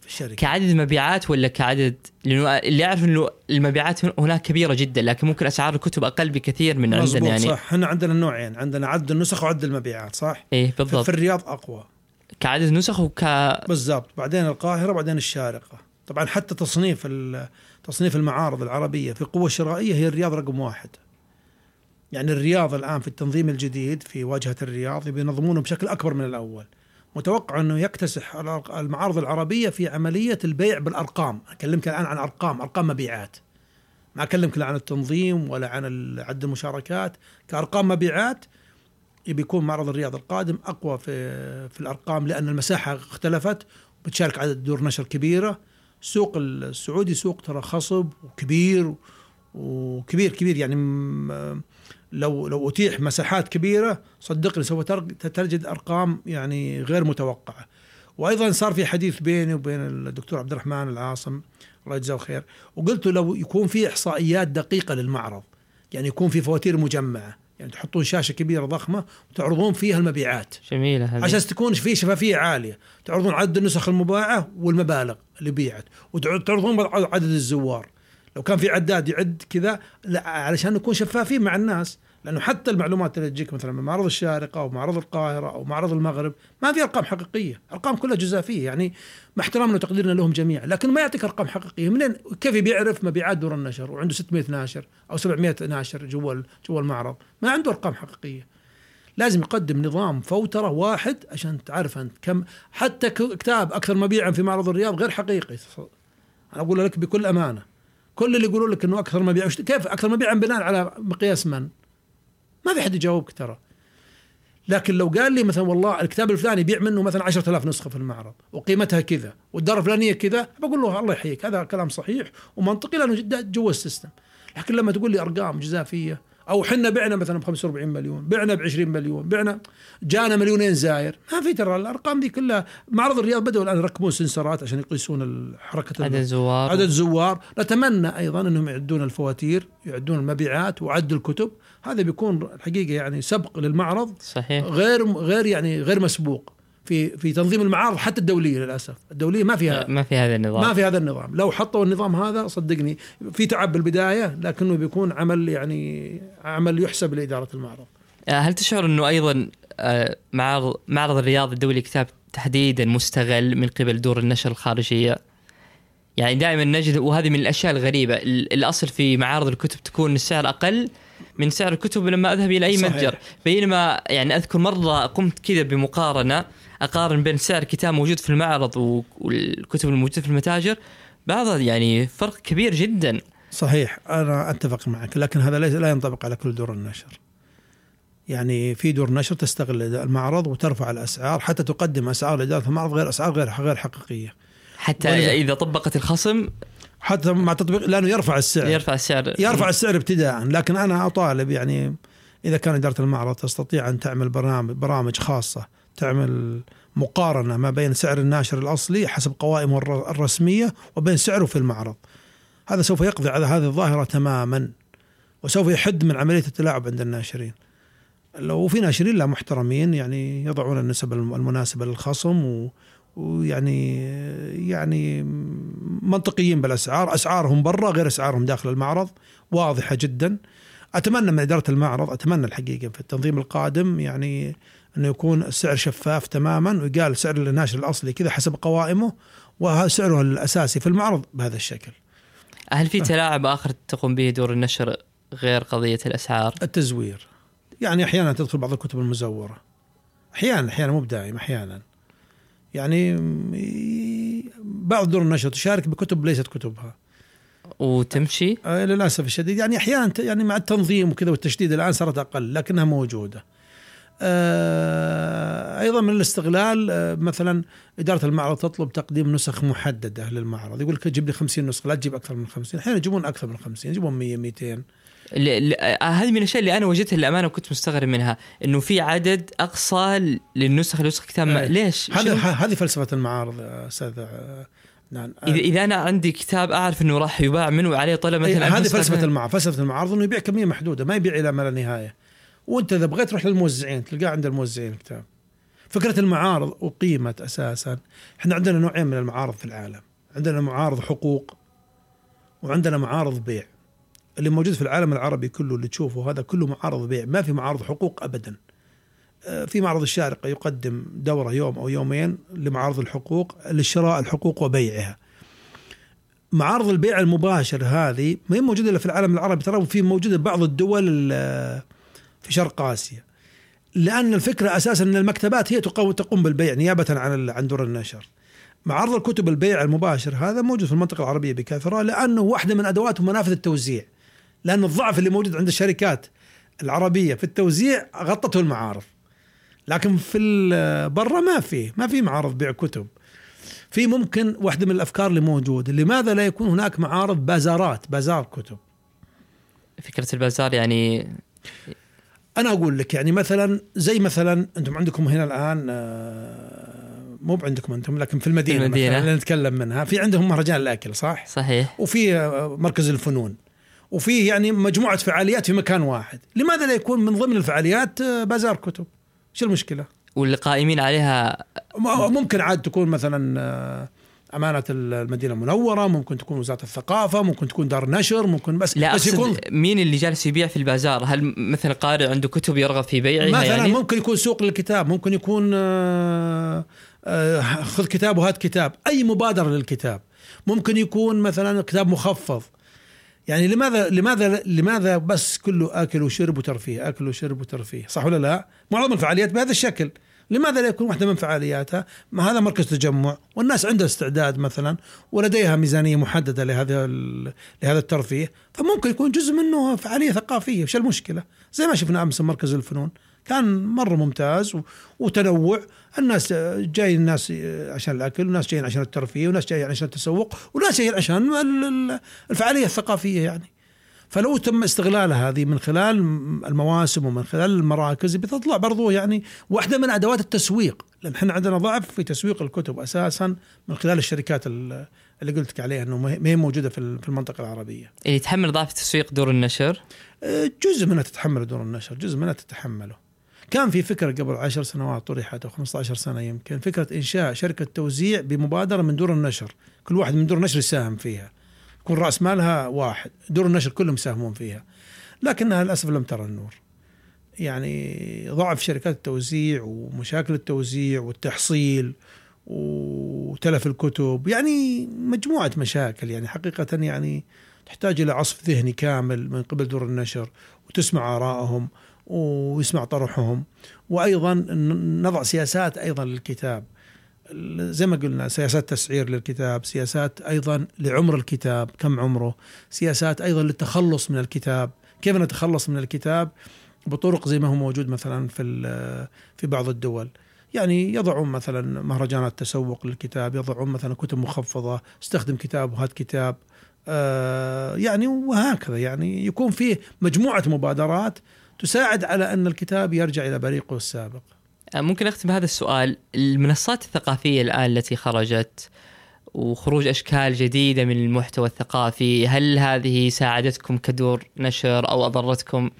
S1: في الشركة.
S3: كعدد مبيعات ولا كعدد لأنه اللي اعرف إنه المبيعات هن- هناك كبيرة جدا لكن ممكن أسعار الكتب أقل بكثير من عندنا يعني.
S1: صح. إحنا عندنا نوعين عندنا عد النسخ وعد المبيعات صح؟ إيه
S3: بالضبط.
S1: في الرياض أقوى.
S3: كعدد نسخ وك
S1: بالضبط. بعدين القاهرة بعدين الشارقة. طبعا حتى تصنيف تصنيف المعارض العربية في قوة شرائية هي الرياض رقم واحد. يعني الرياض الآن في التنظيم الجديد في واجهة الرياض بينظمونه بشكل أكبر من الأول. متوقع أنه يكتسح المعارض العربية في عملية البيع بالأرقام. أكلمك الآن عن أرقام أرقام مبيعات. ما أكلمك عن التنظيم ولا عن عد المشاركات. كأرقام مبيعات يبي يكون معرض الرياض القادم أقوى في في الأرقام لأن المساحة اختلفت بتشارك عدد دور نشر كبيرة. السوق السعودي سوق ترى خصب وكبير وكبير كبير يعني لو لو أتيح مساحات كبيرة صدقني سوف تر- تجد أرقام يعني غير متوقعة. وأيضا صار في حديث بيني وبين الدكتور عبد الرحمن العاصم الله يجزاه خير وقلت لو يكون في إحصائيات دقيقة للمعرض يعني يكون في فواتير مجمعة يعني تحطون شاشة كبيرة ضخمة وتعرضون فيها المبيعات.
S3: جميلة هذه.
S1: عشان تكون في شفافية عالية تعرضون عدد النسخ المباعة والمبالغ اللي بيعت وتعرضون عدد الزوار. لو كان في عداد يعد كذا علشان نكون شفافين مع الناس. لأنه حتى المعلومات اللي تجيك مثلا من معرض الشارقة أو معرض القاهرة أو معرض المغرب ما في أرقام حقيقية، أرقام كلها جزافية يعني مع احترامنا وتقديرنا لهم جميعا، لكن ما يعطيك أرقام حقيقية، منين؟ كيف بيعرف مبيعات دور النشر؟ وعنده 600 ناشر أو 700 ناشر جوا جوا المعرض، ما عنده أرقام حقيقية. لازم يقدم نظام فوترة واحد عشان تعرف أنت كم حتى كتاب أكثر مبيعا في معرض الرياض غير حقيقي. أنا أقول لك بكل أمانة. كل اللي يقولوا لك إنه أكثر مبيعا كيف أكثر مبيعا بناء على مقياس من؟ ما في حد يجاوبك ترى لكن لو قال لي مثلا والله الكتاب الفلاني يبيع منه مثلا 10000 نسخة في المعرض وقيمتها كذا والدار الفلانية كذا بقول له الله يحييك هذا كلام صحيح ومنطقي لأنه جد- جوا ال system لكن لما تقول لي أرقام جزافية أو حنا بعنا مثلا ب 45 مليون بعنا ب 20 مليون بعنا جانا مليونين زاير. ما في ترى الأرقام دي كلها معرض الرياض بدأوا الآن يركبون سنسرات عشان يقيسون حركة
S3: عدد
S1: ال-
S3: زوار
S1: عدد زوار نتمنى أيضا إنهم يعدون الفواتير يعدون المبيعات وعد الكتب. هذا بيكون الحقيقة يعني سبق للمعرض.
S3: صحيح.
S1: غير غير يعني غير مسبوق. في في تنظيم المعارض حتى الدولية للأسف. الدولية ما فيها
S3: ما في هذا النظام.
S1: ما في هذا النظام. لو حطوا النظام هذا صدقني في تعب بالبداية لكنه بيكون عمل يعني عمل يحسب لإدارة المعرض
S3: آه، هل تشعر إنه أيضا آه، معرض معرض الرياض الدولي كتاب تحديدا مستغل من قبل دور النشر الخارجية؟ يعني دائما نجد وهذه من الأشياء الغريبة ال- الأصل في معارض الكتب تكون السعر أقل من سعر الكتب لما أذهب إلى أي
S1: صحيح.
S3: متجر. بينما يعني أذكر مرة قمت كذا بمقارنة أقارن بين سعر كتاب موجود في المعرض والكتب الموجودة في المتاجر بعضها يعني فرق كبير جدا.
S1: صحيح أنا أتفق معك لكن هذا ليس لا ينطبق على كل دور النشر. يعني في دور نشر تستغل المعرض وترفع الأسعار حتى تقدم أسعار لاداره المعرض غير أسعار غير غير حقيقية.
S3: حتى إذا طبقت الخصم؟
S1: حتى مع تطبيق لأنه يرفع السعر.
S3: يرفع السعر.
S1: يرفع السعر ابتداء لكن أنا أطالب يعني إذا كان إدارة المعرض تستطيع أن تعمل برامج برامج خاصة تعمل مقارنة ما بين سعر الناشر الأصلي حسب قوائمه الر- الرسمية وبين سعره في المعرض. هذا سوف يقضي على هذه الظاهرة تماما وسوف يحد من عملية التلاعب عند الناشرين. لو في ناشرين لا محترمين يعني يضعون النسب الم- المناسبة للخصم و ويعني يعني منطقيين بالأسعار، أسعارهم برا غير أسعارهم داخل المعرض واضحة جدا. أتمنى من إدارة المعرض أتمنى الحقيقة في التنظيم القادم يعني أنه يكون السعر شفاف تماما ويقال سعر الناشر الأصلي كذا حسب قوائمه وسعره الأساسي في المعرض بهذا الشكل.
S3: هل في تلاعب آخر تقوم به دور النشر غير قضية الأسعار؟
S1: التزوير. يعني أحيانا تدخل بعض الكتب المزورة. أحيانا أحيانا مو بدائم أحيانا. يعني بعض دور النشر تشارك بكتب ليست كتبها.
S3: وتمشي؟
S1: آه للاسف الشديد. يعني أحيانا يعني مع التنظيم وكذا والتشديد الآن صارت أقل لكنها موجودة. أيضا من الاستغلال آه، مثلا إدارة المعرض تطلب تقديم نسخ محددة للمعرض يقول لك جيب لي 50 نسخة لا تجيب أكثر من 50 أحيانا يجيبون أكثر من 50 يجيبون 100 200
S3: ل- ل- آه، هذه من الأشياء اللي أنا وجدتها للأمانة وكنت مستغرب منها إنه في عدد أقصى للنسخ لنسخ كتاب ما-
S1: إيه.
S3: ليش؟
S1: هذا
S3: شنو؟
S1: ه- هذه فلسفة المعارض أستاذ آه، نعم
S3: اذا إذا أنا عندي كتاب أعرف إنه راح يباع منه وعليه طلب
S1: إيه،
S3: مثلا
S1: هذه
S3: فلسفة.
S1: المعارض فلسفة المعارض إنه يبيع كمية محدودة ما يبيع إلى ما لا نهاية وانت إذا بغيت تروح للموزعين تلقاه عند الموزعين الكتاب. فكرة المعارض أقيمت أساسا. إحنا عندنا نوعين من المعارض في العالم. عندنا معارض حقوق وعندنا معارض بيع. اللي موجود في العالم العربي كله اللي تشوفه هذا كله معارض بيع. ما في معارض حقوق ابدا. آه، في معرض الشارقة يقدم دورة يوم أو يومين لمعارض الحقوق لشراء الحقوق وبيعها. معارض البيع المباشر هذه ما هي موجودة إلا في العالم العربي. ترى وفي موجودة بعض الدول ال- في شرق آسيا. لأن الفكرة أساسا أن المكتبات هي تقوم بالبيع نيابه عن عن دور النشر. معرض الكتب البيع المباشر هذا موجود في المنطقة العربية بكثرة لأنه واحدة من أدوات منافذ التوزيع. لأن الضعف اللي موجود عند الشركات العربية في التوزيع غطته المعارض لكن في برا ما في ما في معارض بيع كتب. في ممكن واحدة من الأفكار اللي موجودة لماذا لا يكون هناك معارض بازارات بازار كتب؟
S3: فكرة البازار يعني
S1: أنا أقول لك يعني مثلا زي مثلا أنتم عندكم هنا الآن آه، مو عندكم أنتم لكن في المدينة,
S3: في المدينة.
S1: مثلا اللي نتكلم منها في عندهم مهرجان الأكل صح؟
S3: صحيح
S1: وفي آه، مركز الفنون وفي يعني مجموعة فعاليات في مكان واحد، لماذا لا يكون من ضمن الفعاليات آه، بازار كتب؟ شو المشكلة؟
S3: واللي قائمين عليها
S1: ممكن عاد تكون مثلا أمانة المدينة المنورة، ممكن تكون وزارة الثقافة، ممكن تكون دار نشر، ممكن بس
S3: لا
S1: بس يكون
S3: مين اللي جالس يبيع في البازار؟ هل مثلا قارئ عنده كتب يرغب في بيعها
S1: مثلا
S3: يعني؟
S1: ممكن يكون سوق للكتاب ممكن يكون آه، آه، خذ كتاب وهات كتاب أي مبادرة للكتاب. ممكن يكون مثلا كتاب مخفض. يعني لماذا لماذا لماذا بس كله أكل وشرب وترفيه؟ أكل وشرب وترفيه صح ولا لا؟ معظم الفعاليات بهذا الشكل. لماذا لا يكون واحدة من فعالياتها؟ ما هذا مركز تجمع والناس عندها استعداد مثلا ولديها ميزانية محددة لهذا لهذا الترفيه فممكن يكون جزء منه فعالية ثقافية وش المشكلة؟ زي ما شفنا أمس مركز الفنون كان مرة ممتاز وتنوع الناس جاي الناس عشان الأكل وناس جايين عشان الترفيه وناس جايين عشان التسوق وناس جايين عشان ال- ال- الفعالية الثقافية يعني. فلو تم استغلالها هذه من خلال المواسم ومن خلال المراكز بتطلع برضو يعني واحدة من أدوات التسويق لأن إحنا عندنا ضعف في تسويق الكتب أساسا من خلال الشركات ال- اللي قلت لك عليها إنه ما هي موجودة في ال- في المنطقة العربية.
S3: اللي يتحمل ضعف تسويق دور النشر
S1: أه، جزء منها تتحمل دور النشر، جزء منها تتحمله. كان في فكرة قبل عشر سنوات طرحت أو 15 سنة يمكن فكرة إنشاء شركة توزيع بمبادرة من دور النشر، كل واحد من دور النشر يساهم فيها. يكون رأس مالها واحد، دور النشر كلهم يساهمون فيها. لكنها للأسف لم ترى النور. يعني ضعف شركات التوزيع ومشاكل التوزيع والتحصيل وتلف الكتب. يعني مجموعة مشاكل. يعني حقيقة يعني تحتاج إلى عصف ذهني كامل من قبل دور النشر وتسمع آرائهم ويسمع طرحهم. وأيضا ن- نضع سياسات أيضا للكتاب. زي ما قلنا سياسات تسعير للكتاب سياسات أيضا لعمر الكتاب كم عمره سياسات أيضا للتخلص من الكتاب. كيف نتخلص من الكتاب؟ بطرق زي ما هو موجود مثلا في في بعض الدول. يعني يضعون مثلا مهرجانات تسوق للكتاب يضعون مثلا كتب مخفضة استخدم كتاب وهات كتاب. آه يعني وهكذا. يعني يكون فيه مجموعة مبادرات تساعد على أن الكتاب يرجع إلى بريقه السابق.
S3: ممكن أختم هذا السؤال. المنصات الثقافية الآن التي خرجت وخروج أشكال جديدة من المحتوى الثقافي هل هذه ساعدتكم كدور نشر أو أضرتكم؟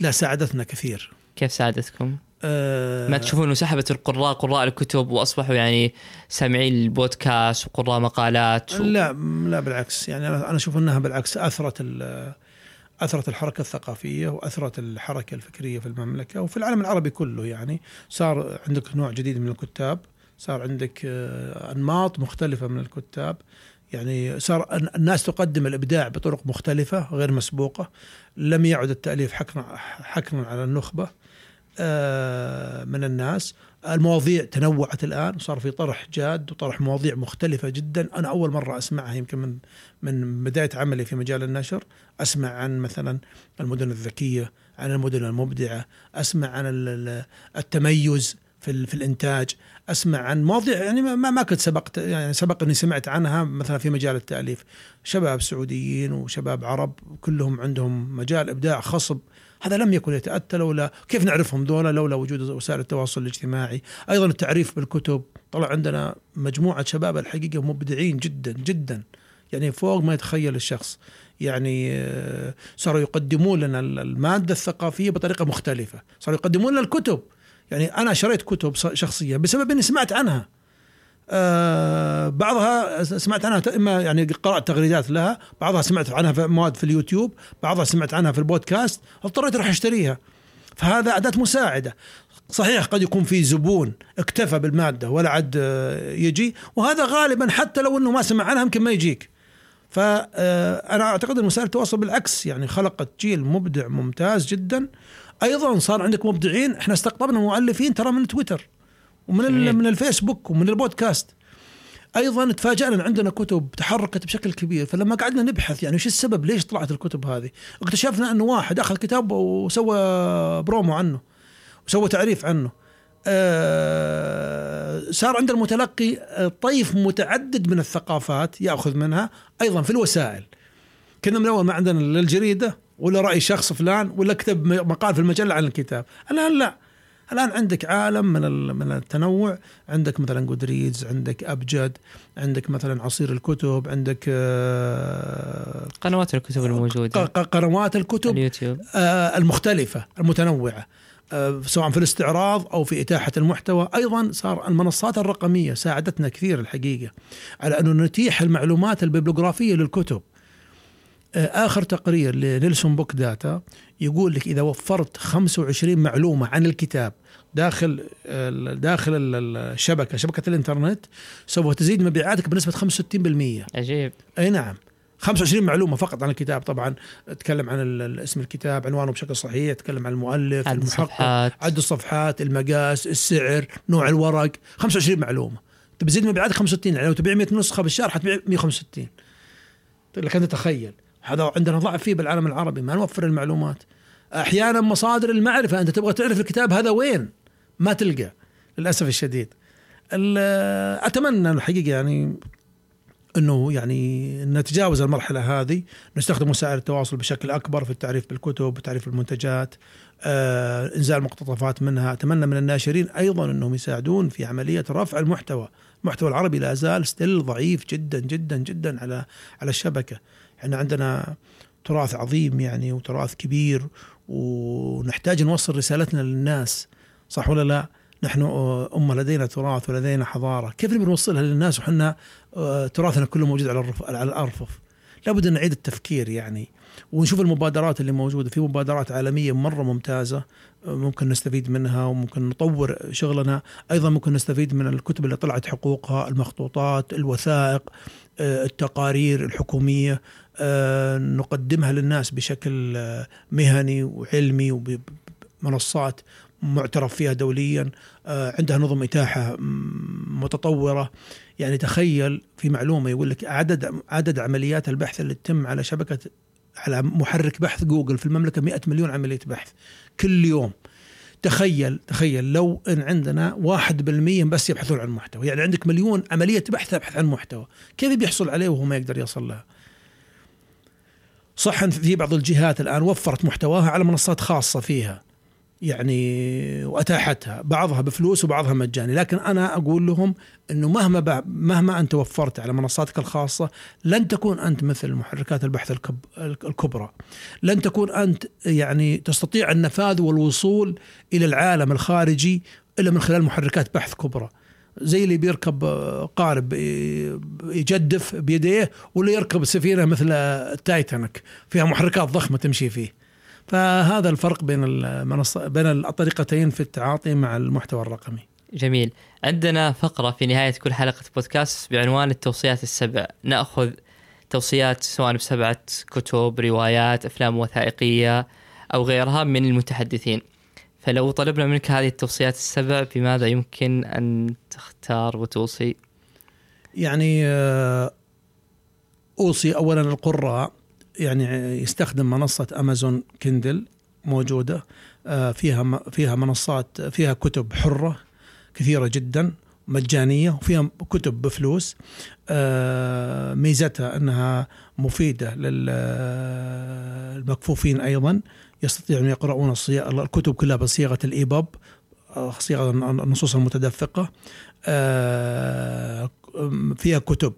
S1: لا ساعدتنا كثير.
S3: كيف ساعدتكم؟
S1: آه
S3: ما تشوفون سحبت القراء قراء الكتب وأصبحوا يعني سامعين البودكاست وقراء مقالات و...
S1: لا لا بالعكس. يعني أنا أنا أشوف إنها بالعكس أثرت ال- أثرت الحركة الثقافية وأثرت الحركة الفكرية في المملكة وفي العالم العربي كله يعني. صار عندك نوع جديد من الكتاب صار عندك آه، أنماط مختلفة من الكتاب. يعني صار الن- الناس تقدم الإبداع بطرق مختلفة غير مسبوقة. لم يعد التأليف حكرا حكرا على النخبة آه، من الناس. المواضيع تنوعت الآن وصار في طرح جاد وطرح مواضيع مختلفة جدا. أنا أول مرة أسمعها يمكن من من بداية عملي في مجال النشر أسمع عن مثلا المدن الذكية عن المدن المبدعة أسمع عن التميز في في الإنتاج أسمع عن مواضيع يعني ما ما كنت سبقت يعني سبق إني سمعت عنها مثلا في مجال التأليف. شباب سعوديين وشباب عرب كلهم عندهم مجال إبداع خصب هذا لم يكن يتأتى لولا كيف نعرفهم ذولا لولا وجود وسائل التواصل الاجتماعي. أيضا التعريف بالكتب. طلع عندنا مجموعة شباب الحقيقة مبدعين جدا جدا. يعني فوق ما يتخيل الشخص. يعني آه، صاروا يقدمون لنا المادة الثقافية بطريقة مختلفة. صاروا يقدمون لنا الكتب. يعني أنا شريت كتب شخصيه بسبب إني سمعت عنها. آه بعضها سمعت عنها إما يعني قرأت تغريدات لها بعضها سمعت عنها في مواد في اليوتيوب بعضها سمعت عنها في البودكاست اضطريت أروح أشتريها. فهذا أداة مساعدة. صحيح قد يكون في زبون اكتفى بالمادة ولا عاد آه، يجي وهذا غالبا حتى لو إنه ما سمع عنها يمكن ما يجيك. فانا آه، أعتقد إن وسائل التواصل بالعكس يعني خلقت جيل مبدع ممتاز جدا. أيضا صار عندك مبدعين إحنا استقطبنا مؤلفين ترى من تويتر. ومن من الفيسبوك ومن البودكاست. أيضا تفاجئنا ان عندنا كتب تحركت بشكل كبير. فلما قعدنا نبحث يعني وش السبب ليش طلعت الكتب هذه؟ اكتشفنا أنه واحد أخذ كتاب وسوى برومو عنه وسوى تعريف عنه. آه صار عند المتلقي طيف متعدد من الثقافات يأخذ منها أيضا في الوسائل. كنا من أول ما عندنا الجريده ولا رأي شخص فلان ولا كتب مقال في المجلة عن الكتاب. الآن لا. الآن عندك عالم من من التنوع. عندك مثلا Goodreads عندك أبجد عندك مثلا عصير الكتب عندك
S3: آه، قنوات الكتب الموجودة.
S1: قنوات الكتب اليوتيوب. آه، المختلفة المتنوعة آه، سواء في الاستعراض أو في إتاحة المحتوى، أيضا صار المنصات الرقمية ساعدتنا كثير الحقيقة على انه نتيح المعلومات البيبلوغرافية للكتب. آخر تقرير ل Nielsen BookData يقول لك إذا وفرت 25 معلومة عن الكتاب داخل داخل الشبكة شبكة الإنترنت سوف تزيد مبيعاتك بنسبة 65%
S3: عجيب.
S1: أي نعم. 25 معلومة فقط عن الكتاب. طبعا أتكلم عن اسم الكتاب عنوانه بشكل صحيح أتكلم عن المؤلف
S3: عدد
S1: المحقق
S3: عدد
S1: عدد الصفحات المقاس السعر نوع الورق. 25 معلومة. تبي تزيد مبيعاتك 65 يعني لو تبيع 100 نسخه بالشهر حتبيع 165 لك أنت تخيل. هذا عندنا ضعف فيه بالعالم العربي ما نوفر المعلومات. أحيانا مصادر المعرفة أنت تبغى تعرف الكتاب هذا وين؟ ما تلقى للأسف الشديد. أتمنى الحقيقة يعني إنه يعني نتجاوز المرحلة هذه نستخدم وسائل التواصل بشكل أكبر في التعريف بالكتب وتعريف المنتجات آه، إنزال مقتطفات منها. أتمنى من الناشرين أيضا إنهم يساعدون في عملية رفع المحتوى. المحتوى العربي لا زال ستيل ضعيف جدا جدا جدا على على الشبكة. إحنا عندنا تراث عظيم يعني وتراث كبير ونحتاج نوصل رسالتنا للناس صح ولا لا؟ نحن أمة لدينا تراث ولدينا حضارة. كيف نبي نوصلها للناس وحنا تراثنا كله موجود على على الأرفف؟ لابد أن نعيد التفكير يعني ونشوف المبادرات اللي موجودة. في مبادرات عالمية مرة ممتازة ممكن نستفيد منها وممكن نطور شغلنا. أيضا ممكن نستفيد من الكتب اللي طلعت حقوقها المخطوطات الوثائق التقارير الحكومية. نقدمها للناس بشكل مهني وعلمي وبمنصات معترف فيها دوليا. آه، عندها نظم إتاحة متطورة. يعني تخيل في معلومة يقول لك عدد عدد عمليات البحث اللي تتم على شبكة على محرك بحث جوجل في المملكة 100 مليون عملية بحث كل يوم. تخيل تخيل لو إن عندنا واحد بالمية بس يبحثون عن محتوى. يعني عندك مليون عملية بحث تبحث عن محتوى. كيف بيحصل عليه وهو ما يقدر يصل لها؟ صح في بعض الجهات الآن وفرت محتواها على منصات خاصة فيها يعني وأتاحتها بعضها بفلوس وبعضها مجاني لكن أنا أقول لهم إنه مهما مهما أنت وفرت على منصاتك الخاصة لن تكون أنت مثل محركات البحث الكبرى لن تكون أنت يعني تستطيع النفاذ والوصول إلى العالم الخارجي إلا من خلال محركات بحث كبرى. زي اللي بيركب قارب يجدف بيديه ولا يركب سفينه مثل التايتانيك فيها محركات ضخمة تمشي فيه فهذا الفرق بين المنصة بين الطريقتين في التعاطي مع المحتوى الرقمي.
S3: جميل، عندنا فقرة في نهاية كل حلقة بودكاست بعنوان التوصيات السبع، نأخذ توصيات سواء بسبعة كتب، روايات، أفلام وثائقية أو غيرها من المتحدثين. فلو طلبنا منك هذه التوصيات السبع بماذا يمكن أن تختار وتوصي؟
S1: يعني آه، أوصي اولا القراء. يعني يستخدم منصة Amazon Kindle موجودة آه، فيها فيها منصات فيها كتب حرة كثيرة جدا مجانية وفيها كتب بفلوس. آه، ميزتها أنها مفيدة للمكفوفين أيضا يستطيعون يقرؤون الكتب كلها بصيغة ال EPUB آه، صيغة النصوص المتدفقة فيها كتب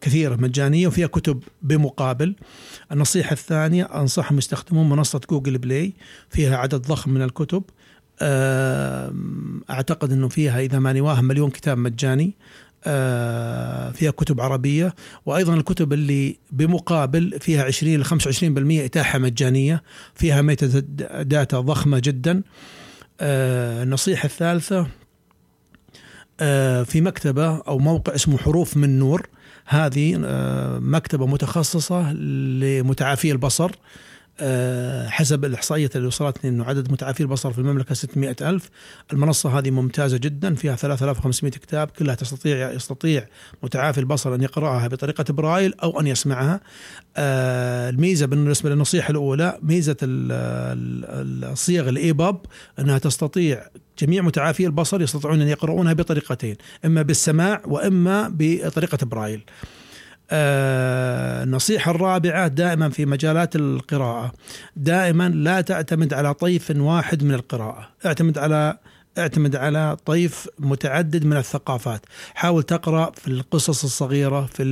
S1: كثيرة مجانية وفيها كتب بمقابل. النصيحة الثانية أنصحهم يستخدمون منصة Google Play فيها عدد ضخم من الكتب. أعتقد أنه فيها إذا ماني واهم مليون كتاب مجاني. فيها كتب عربية وأيضا الكتب اللي بمقابل فيها 20 ل 25% إتاحة مجانية فيها metadata ضخمة جدا. النصيحة الثالثة آه، في مكتبة أو موقع اسمه حروف من نور هذه آه، مكتبة متخصصة لمتعافي البصر. آه، حسب الإحصائيات اللي وصلتني أنه عدد متعافي البصر في المملكة 600 ألف. المنصة هذه ممتازة جدا فيها 3500 كتاب. كلها تستطيع يستطيع متعافي البصر أن يقرأها بطريقة برايل أو أن يسمعها. الميزة بالنسبة للنصيحة الأولى ميزة الصيغ الإيباب أنها تستطيع جميع متعافي البصر يستطيعون أن يقرؤونها بطريقتين إما بالسماع وإما بطريقة برايل آه النصيحة الرابعة دائما في مجالات القراءة. دائما لا تعتمد على طيف واحد من القراءة اعتمد على اعتمد على طيف متعدد من الثقافات. حاول تقرأ في القصص الصغيرة في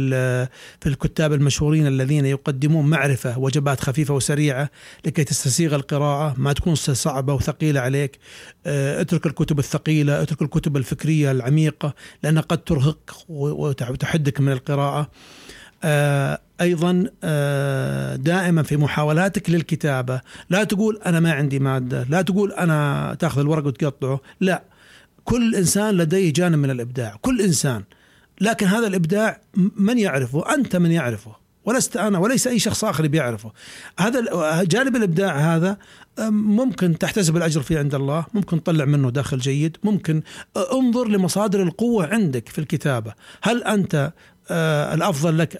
S1: في الكتاب المشهورين الذين يقدمون معرفة وجبات خفيفة وسريعة لكي تستسيغ القراءة. ما تكون صعبة وثقيلة عليك. آه، اترك الكتب الثقيلة اترك الكتب الفكرية العميقة لانها قد ترهقك وتحدك من القراءة. آه، أيضا آه، دائما في محاولاتك للكتابة. لا تقول أنا ما عندي مادة، لا تقول أنا تأخذ الورق وتقطعه، لا. كل إنسان لديه جانب من الإبداع، كل إنسان. لكن هذا الإبداع من يعرفه؟ أنت من يعرفه. ولست أنا وليس أي شخص آخر بيعرفه. هذا جانب الإبداع هذا ممكن تحتسب الأجر فيه عند الله، ممكن تطلع منه دخل جيد، ممكن انظر لمصادر القوة عندك في الكتابة، هل أنت آه، الافضل لك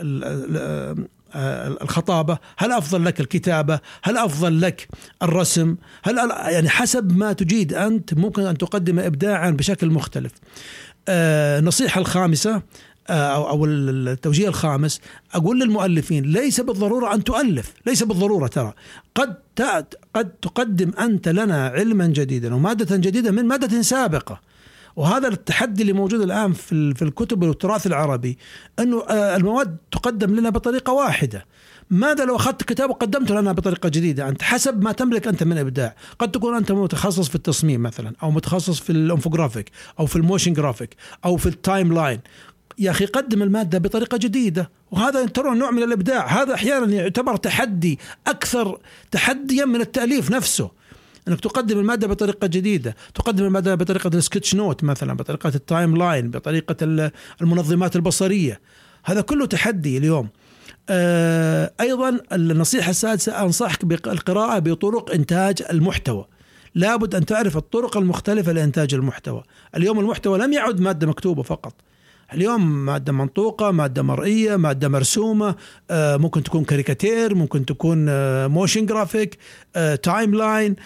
S1: آه، الخطابة، هل أفضل لك الكتابة؟ هل أفضل لك الرسم؟ هل يعني حسب ما تجيد أنت ممكن أن تقدم ابداعا بشكل مختلف. النصيحة آه، الخامسه أو أو التوجيه الخامس أقول للمؤلفين ليس بالضرورة أن تؤلف، ليس بالضرورة ترى، قد قد تقدم أنت لنا علما جديدا ومادة جديدة من مادة سابقة. وهذا التحدي اللي موجود الآن في في الكتب والتراث العربي أنه آه، المواد تقدم لنا بطريقة واحدة. ماذا لو أخذت كتاب وقدمته لنا بطريقة جديدة؟ أنت حسب ما تملك أنت من إبداع. قد تكون أنت متخصص في التصميم مثلا أو متخصص في الإنفوجرافيك أو في ال motion graphic أو في ال timeline يا أخي قدم المادة بطريقة جديدة. وهذا ترى نوع من الإبداع. هذا أحيانا يعتبر تحدي أكثر تحديا من التأليف نفسه. أنك تقدم المادة بطريقة جديدة، تقدم المادة بطريقة ال sketchnote مثلا، بطريقة ال timeline، بطريقه المنظمات البصرية. هذا كله تحدي اليوم. آه، أيضا النصيحة السادسة أنصحك بالقراءة بطرق إنتاج المحتوى. لابد أن تعرف الطرق المختلفة لإنتاج المحتوى. اليوم المحتوى لم يعد مادة مكتوبة فقط. اليوم مادة منطوقة مادة مرئية مادة مرسومة آه، ممكن تكون كاريكاتير ممكن تكون motion graphic timeline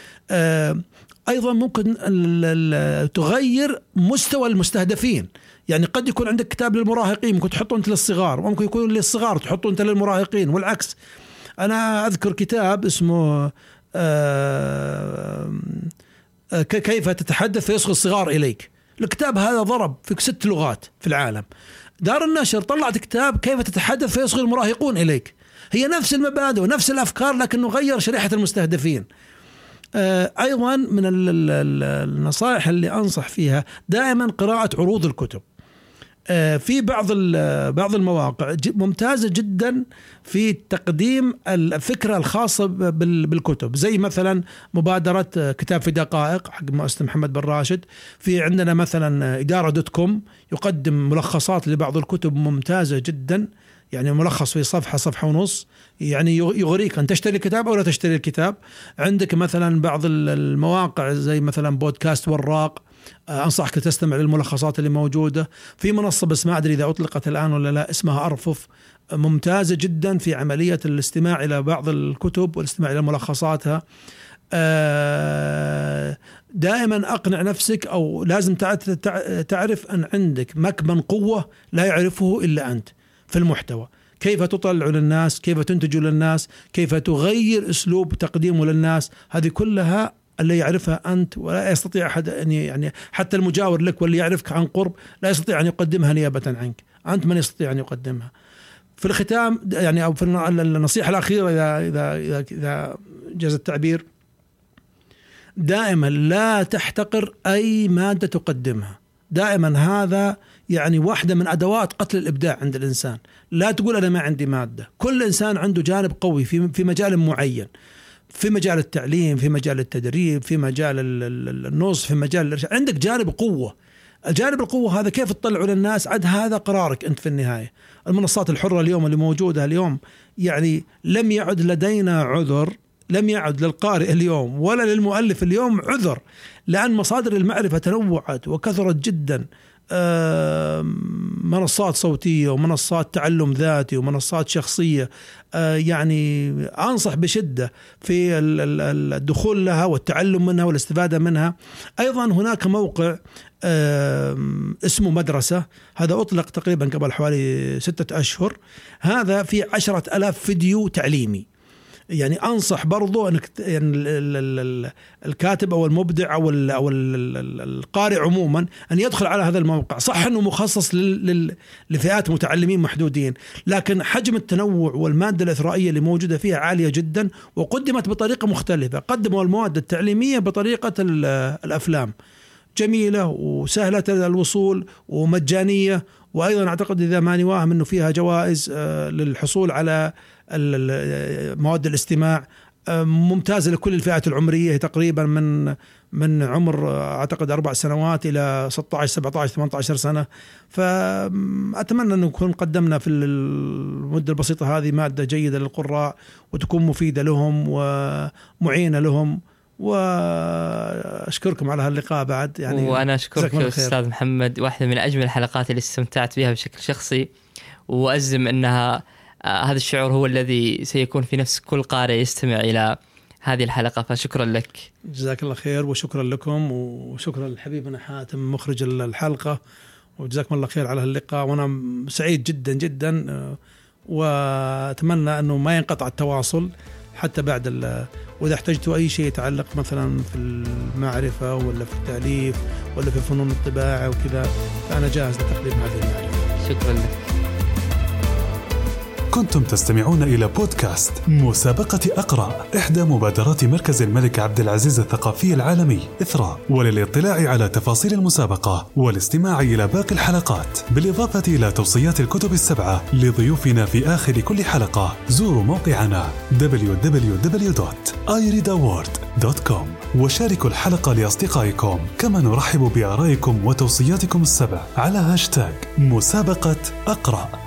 S1: أيضا ممكن تغير مستوى المستهدفين. يعني قد يكون عندك كتاب للمراهقين ممكن تحطه أنت للصغار ممكن يكون للصغار تحطه أنت للمراهقين والعكس. أنا أذكر كتاب اسمه آه، آه، كيف تتحدث فيصغي الصغار إليك. الكتاب هذا ضرب في ست لغات في العالم. دار النشر طلعت كتاب كيف تتحدث فيصغي المراهقون إليك. هي نفس المبادئ ونفس الأفكار لكنه غير شريحة المستهدفين. آه، أيضا من النصائح اللي أنصح فيها دائما قراءة عروض الكتب. في بعض بعض المواقع ممتازة جدا في تقديم الفكرة الخاصة بالكتب. زي مثلا مبادرة آه، كتاب في دقائق حق مؤسسة محمد بن راشد. في عندنا مثلا إدارة دوت كوم يقدم ملخصات لبعض الكتب ممتازة جدا. يعني ملخص في صفحة صفحة ونص. يعني يغريك أن تشتري الكتاب أو لا تشتري الكتاب. عندك مثلا بعض المواقع زي مثلا بودكاست وراق. آه، أنصحك تستمع للملخصات اللي موجودة. في منصة بس ما أدري إذا أطلقت الآن ولا لا اسمها أرفف. ممتازة جدا في عملية الاستماع إلى بعض الكتب والاستماع إلى ملخصاتها. آه، دائما أقنع نفسك أو لازم تعرف أن عندك مكمن قوة لا يعرفه إلا أنت في المحتوى. كيف تطلع للناس؟ كيف تنتج للناس؟ كيف تغير أسلوب تقديمه للناس؟ هذه كلها اللي يعرفها أنت ولا يستطيع أحد أن يعني حتى المجاور لك واللي يعرفك عن قرب لا يستطيع أن يقدمها نيابة عنك. أنت من يستطيع أن يقدمها. في الختام يعني أو في النصيحة الأخيرة اذا اذا اذا, إذا جاز التعبير دائما لا تحتقر أي مادة تقدمها. دائما هذا يعني واحدة من أدوات قتل الإبداع عند الإنسان. لا تقول أنا ما عندي مادة. كل إنسان عنده جانب قوي في, في مجال معين. في مجال التعليم في مجال التدريب في مجال النص في مجال الإرشاد عندك جانب قوة. الجانب القوة هذا كيف تطلعه للناس؟ عد هذا قرارك أنت في النهاية. المنصات الحرة اليوم اللي موجودة اليوم يعني لم يعد لدينا عذر لم يعد للقارئ اليوم ولا للمؤلف اليوم عذر لأن مصادر المعرفة تنوعت وكثرت جدا. منصات صوتية ومنصات تعلم ذاتي ومنصات شخصية. آه، يعني أنصح بشدة في الدخول لها والتعلم منها والاستفادة منها. أيضا هناك موقع اسمه مدرسة. هذا أطلق تقريبا قبل حوالي ستة أشهر. هذا في عشرة ألاف فيديو تعليمي. يعني أنصح برضو أنك يعني الكاتب أو المبدع أو أو القارئ عموما أن يدخل على هذا الموقع، صح أنه مخصص لفئات متعلمين محدودين، لكن حجم التنوع والمادة الإثرائية اللي موجودة فيها عالية جدا وقدمت بطريقة مختلفة، قدموا المواد التعليمية بطريقة الأفلام. جميلة وسهلة الوصول ومجانية وأيضا أعتقد إذا ماني واهم أنه فيها جوائز آه، للحصول على مواد الاستماع ممتازة لكل الفئات العمرية تقريبا من من عمر أعتقد أربع سنوات إلى 16 17 18 سنة. فأتمنى أن نكون قدمنا في المدة البسيطة هذه مادة جيدة للقراء وتكون مفيدة لهم ومعينة لهم. وأشكركم على هاللقاء بعد
S3: يعني وأنا أشكرك أستاذ محمد واحدة من أجمل الحلقات اللي استمتعت بها بشكل شخصي. وأزم أنها آه، هذا الشعور هو الذي سيكون في نفس كل قارئ يستمع إلى هذه الحلقة فشكرا لك.
S1: جزاك الله خير وشكرا لكم وشكرا لحبيبنا حاتم مخرج الحلقة وجزاكم الله خير على اللقاء وأنا سعيد جدا جدا آه، وأتمنى أنه ما ينقطع التواصل حتى بعد وإذا احتجتوا أي شيء يتعلق مثلا في المعرفة ولا في التأليف ولا في فنون الطباعة وكذا فأنا جاهز لتقديم هذه المعرفة.
S3: شكرا لك.
S2: كنتم تستمعون إلى بودكاست مسابقة أقرأ إحدى مبادرات مركز الملك عبد العزيز الثقافي العالمي إثراء وللإطلاع على تفاصيل المسابقة والاستماع إلى باقي الحلقات. بالإضافة إلى توصيات الكتب السبعة لضيوفنا في آخر كل حلقة زوروا موقعنا www.ireadaward.com وشاركوا الحلقة لأصدقائكم. كما نرحب بآرائكم وتوصياتكم السبع على هاشتاج مسابقة أقرأ.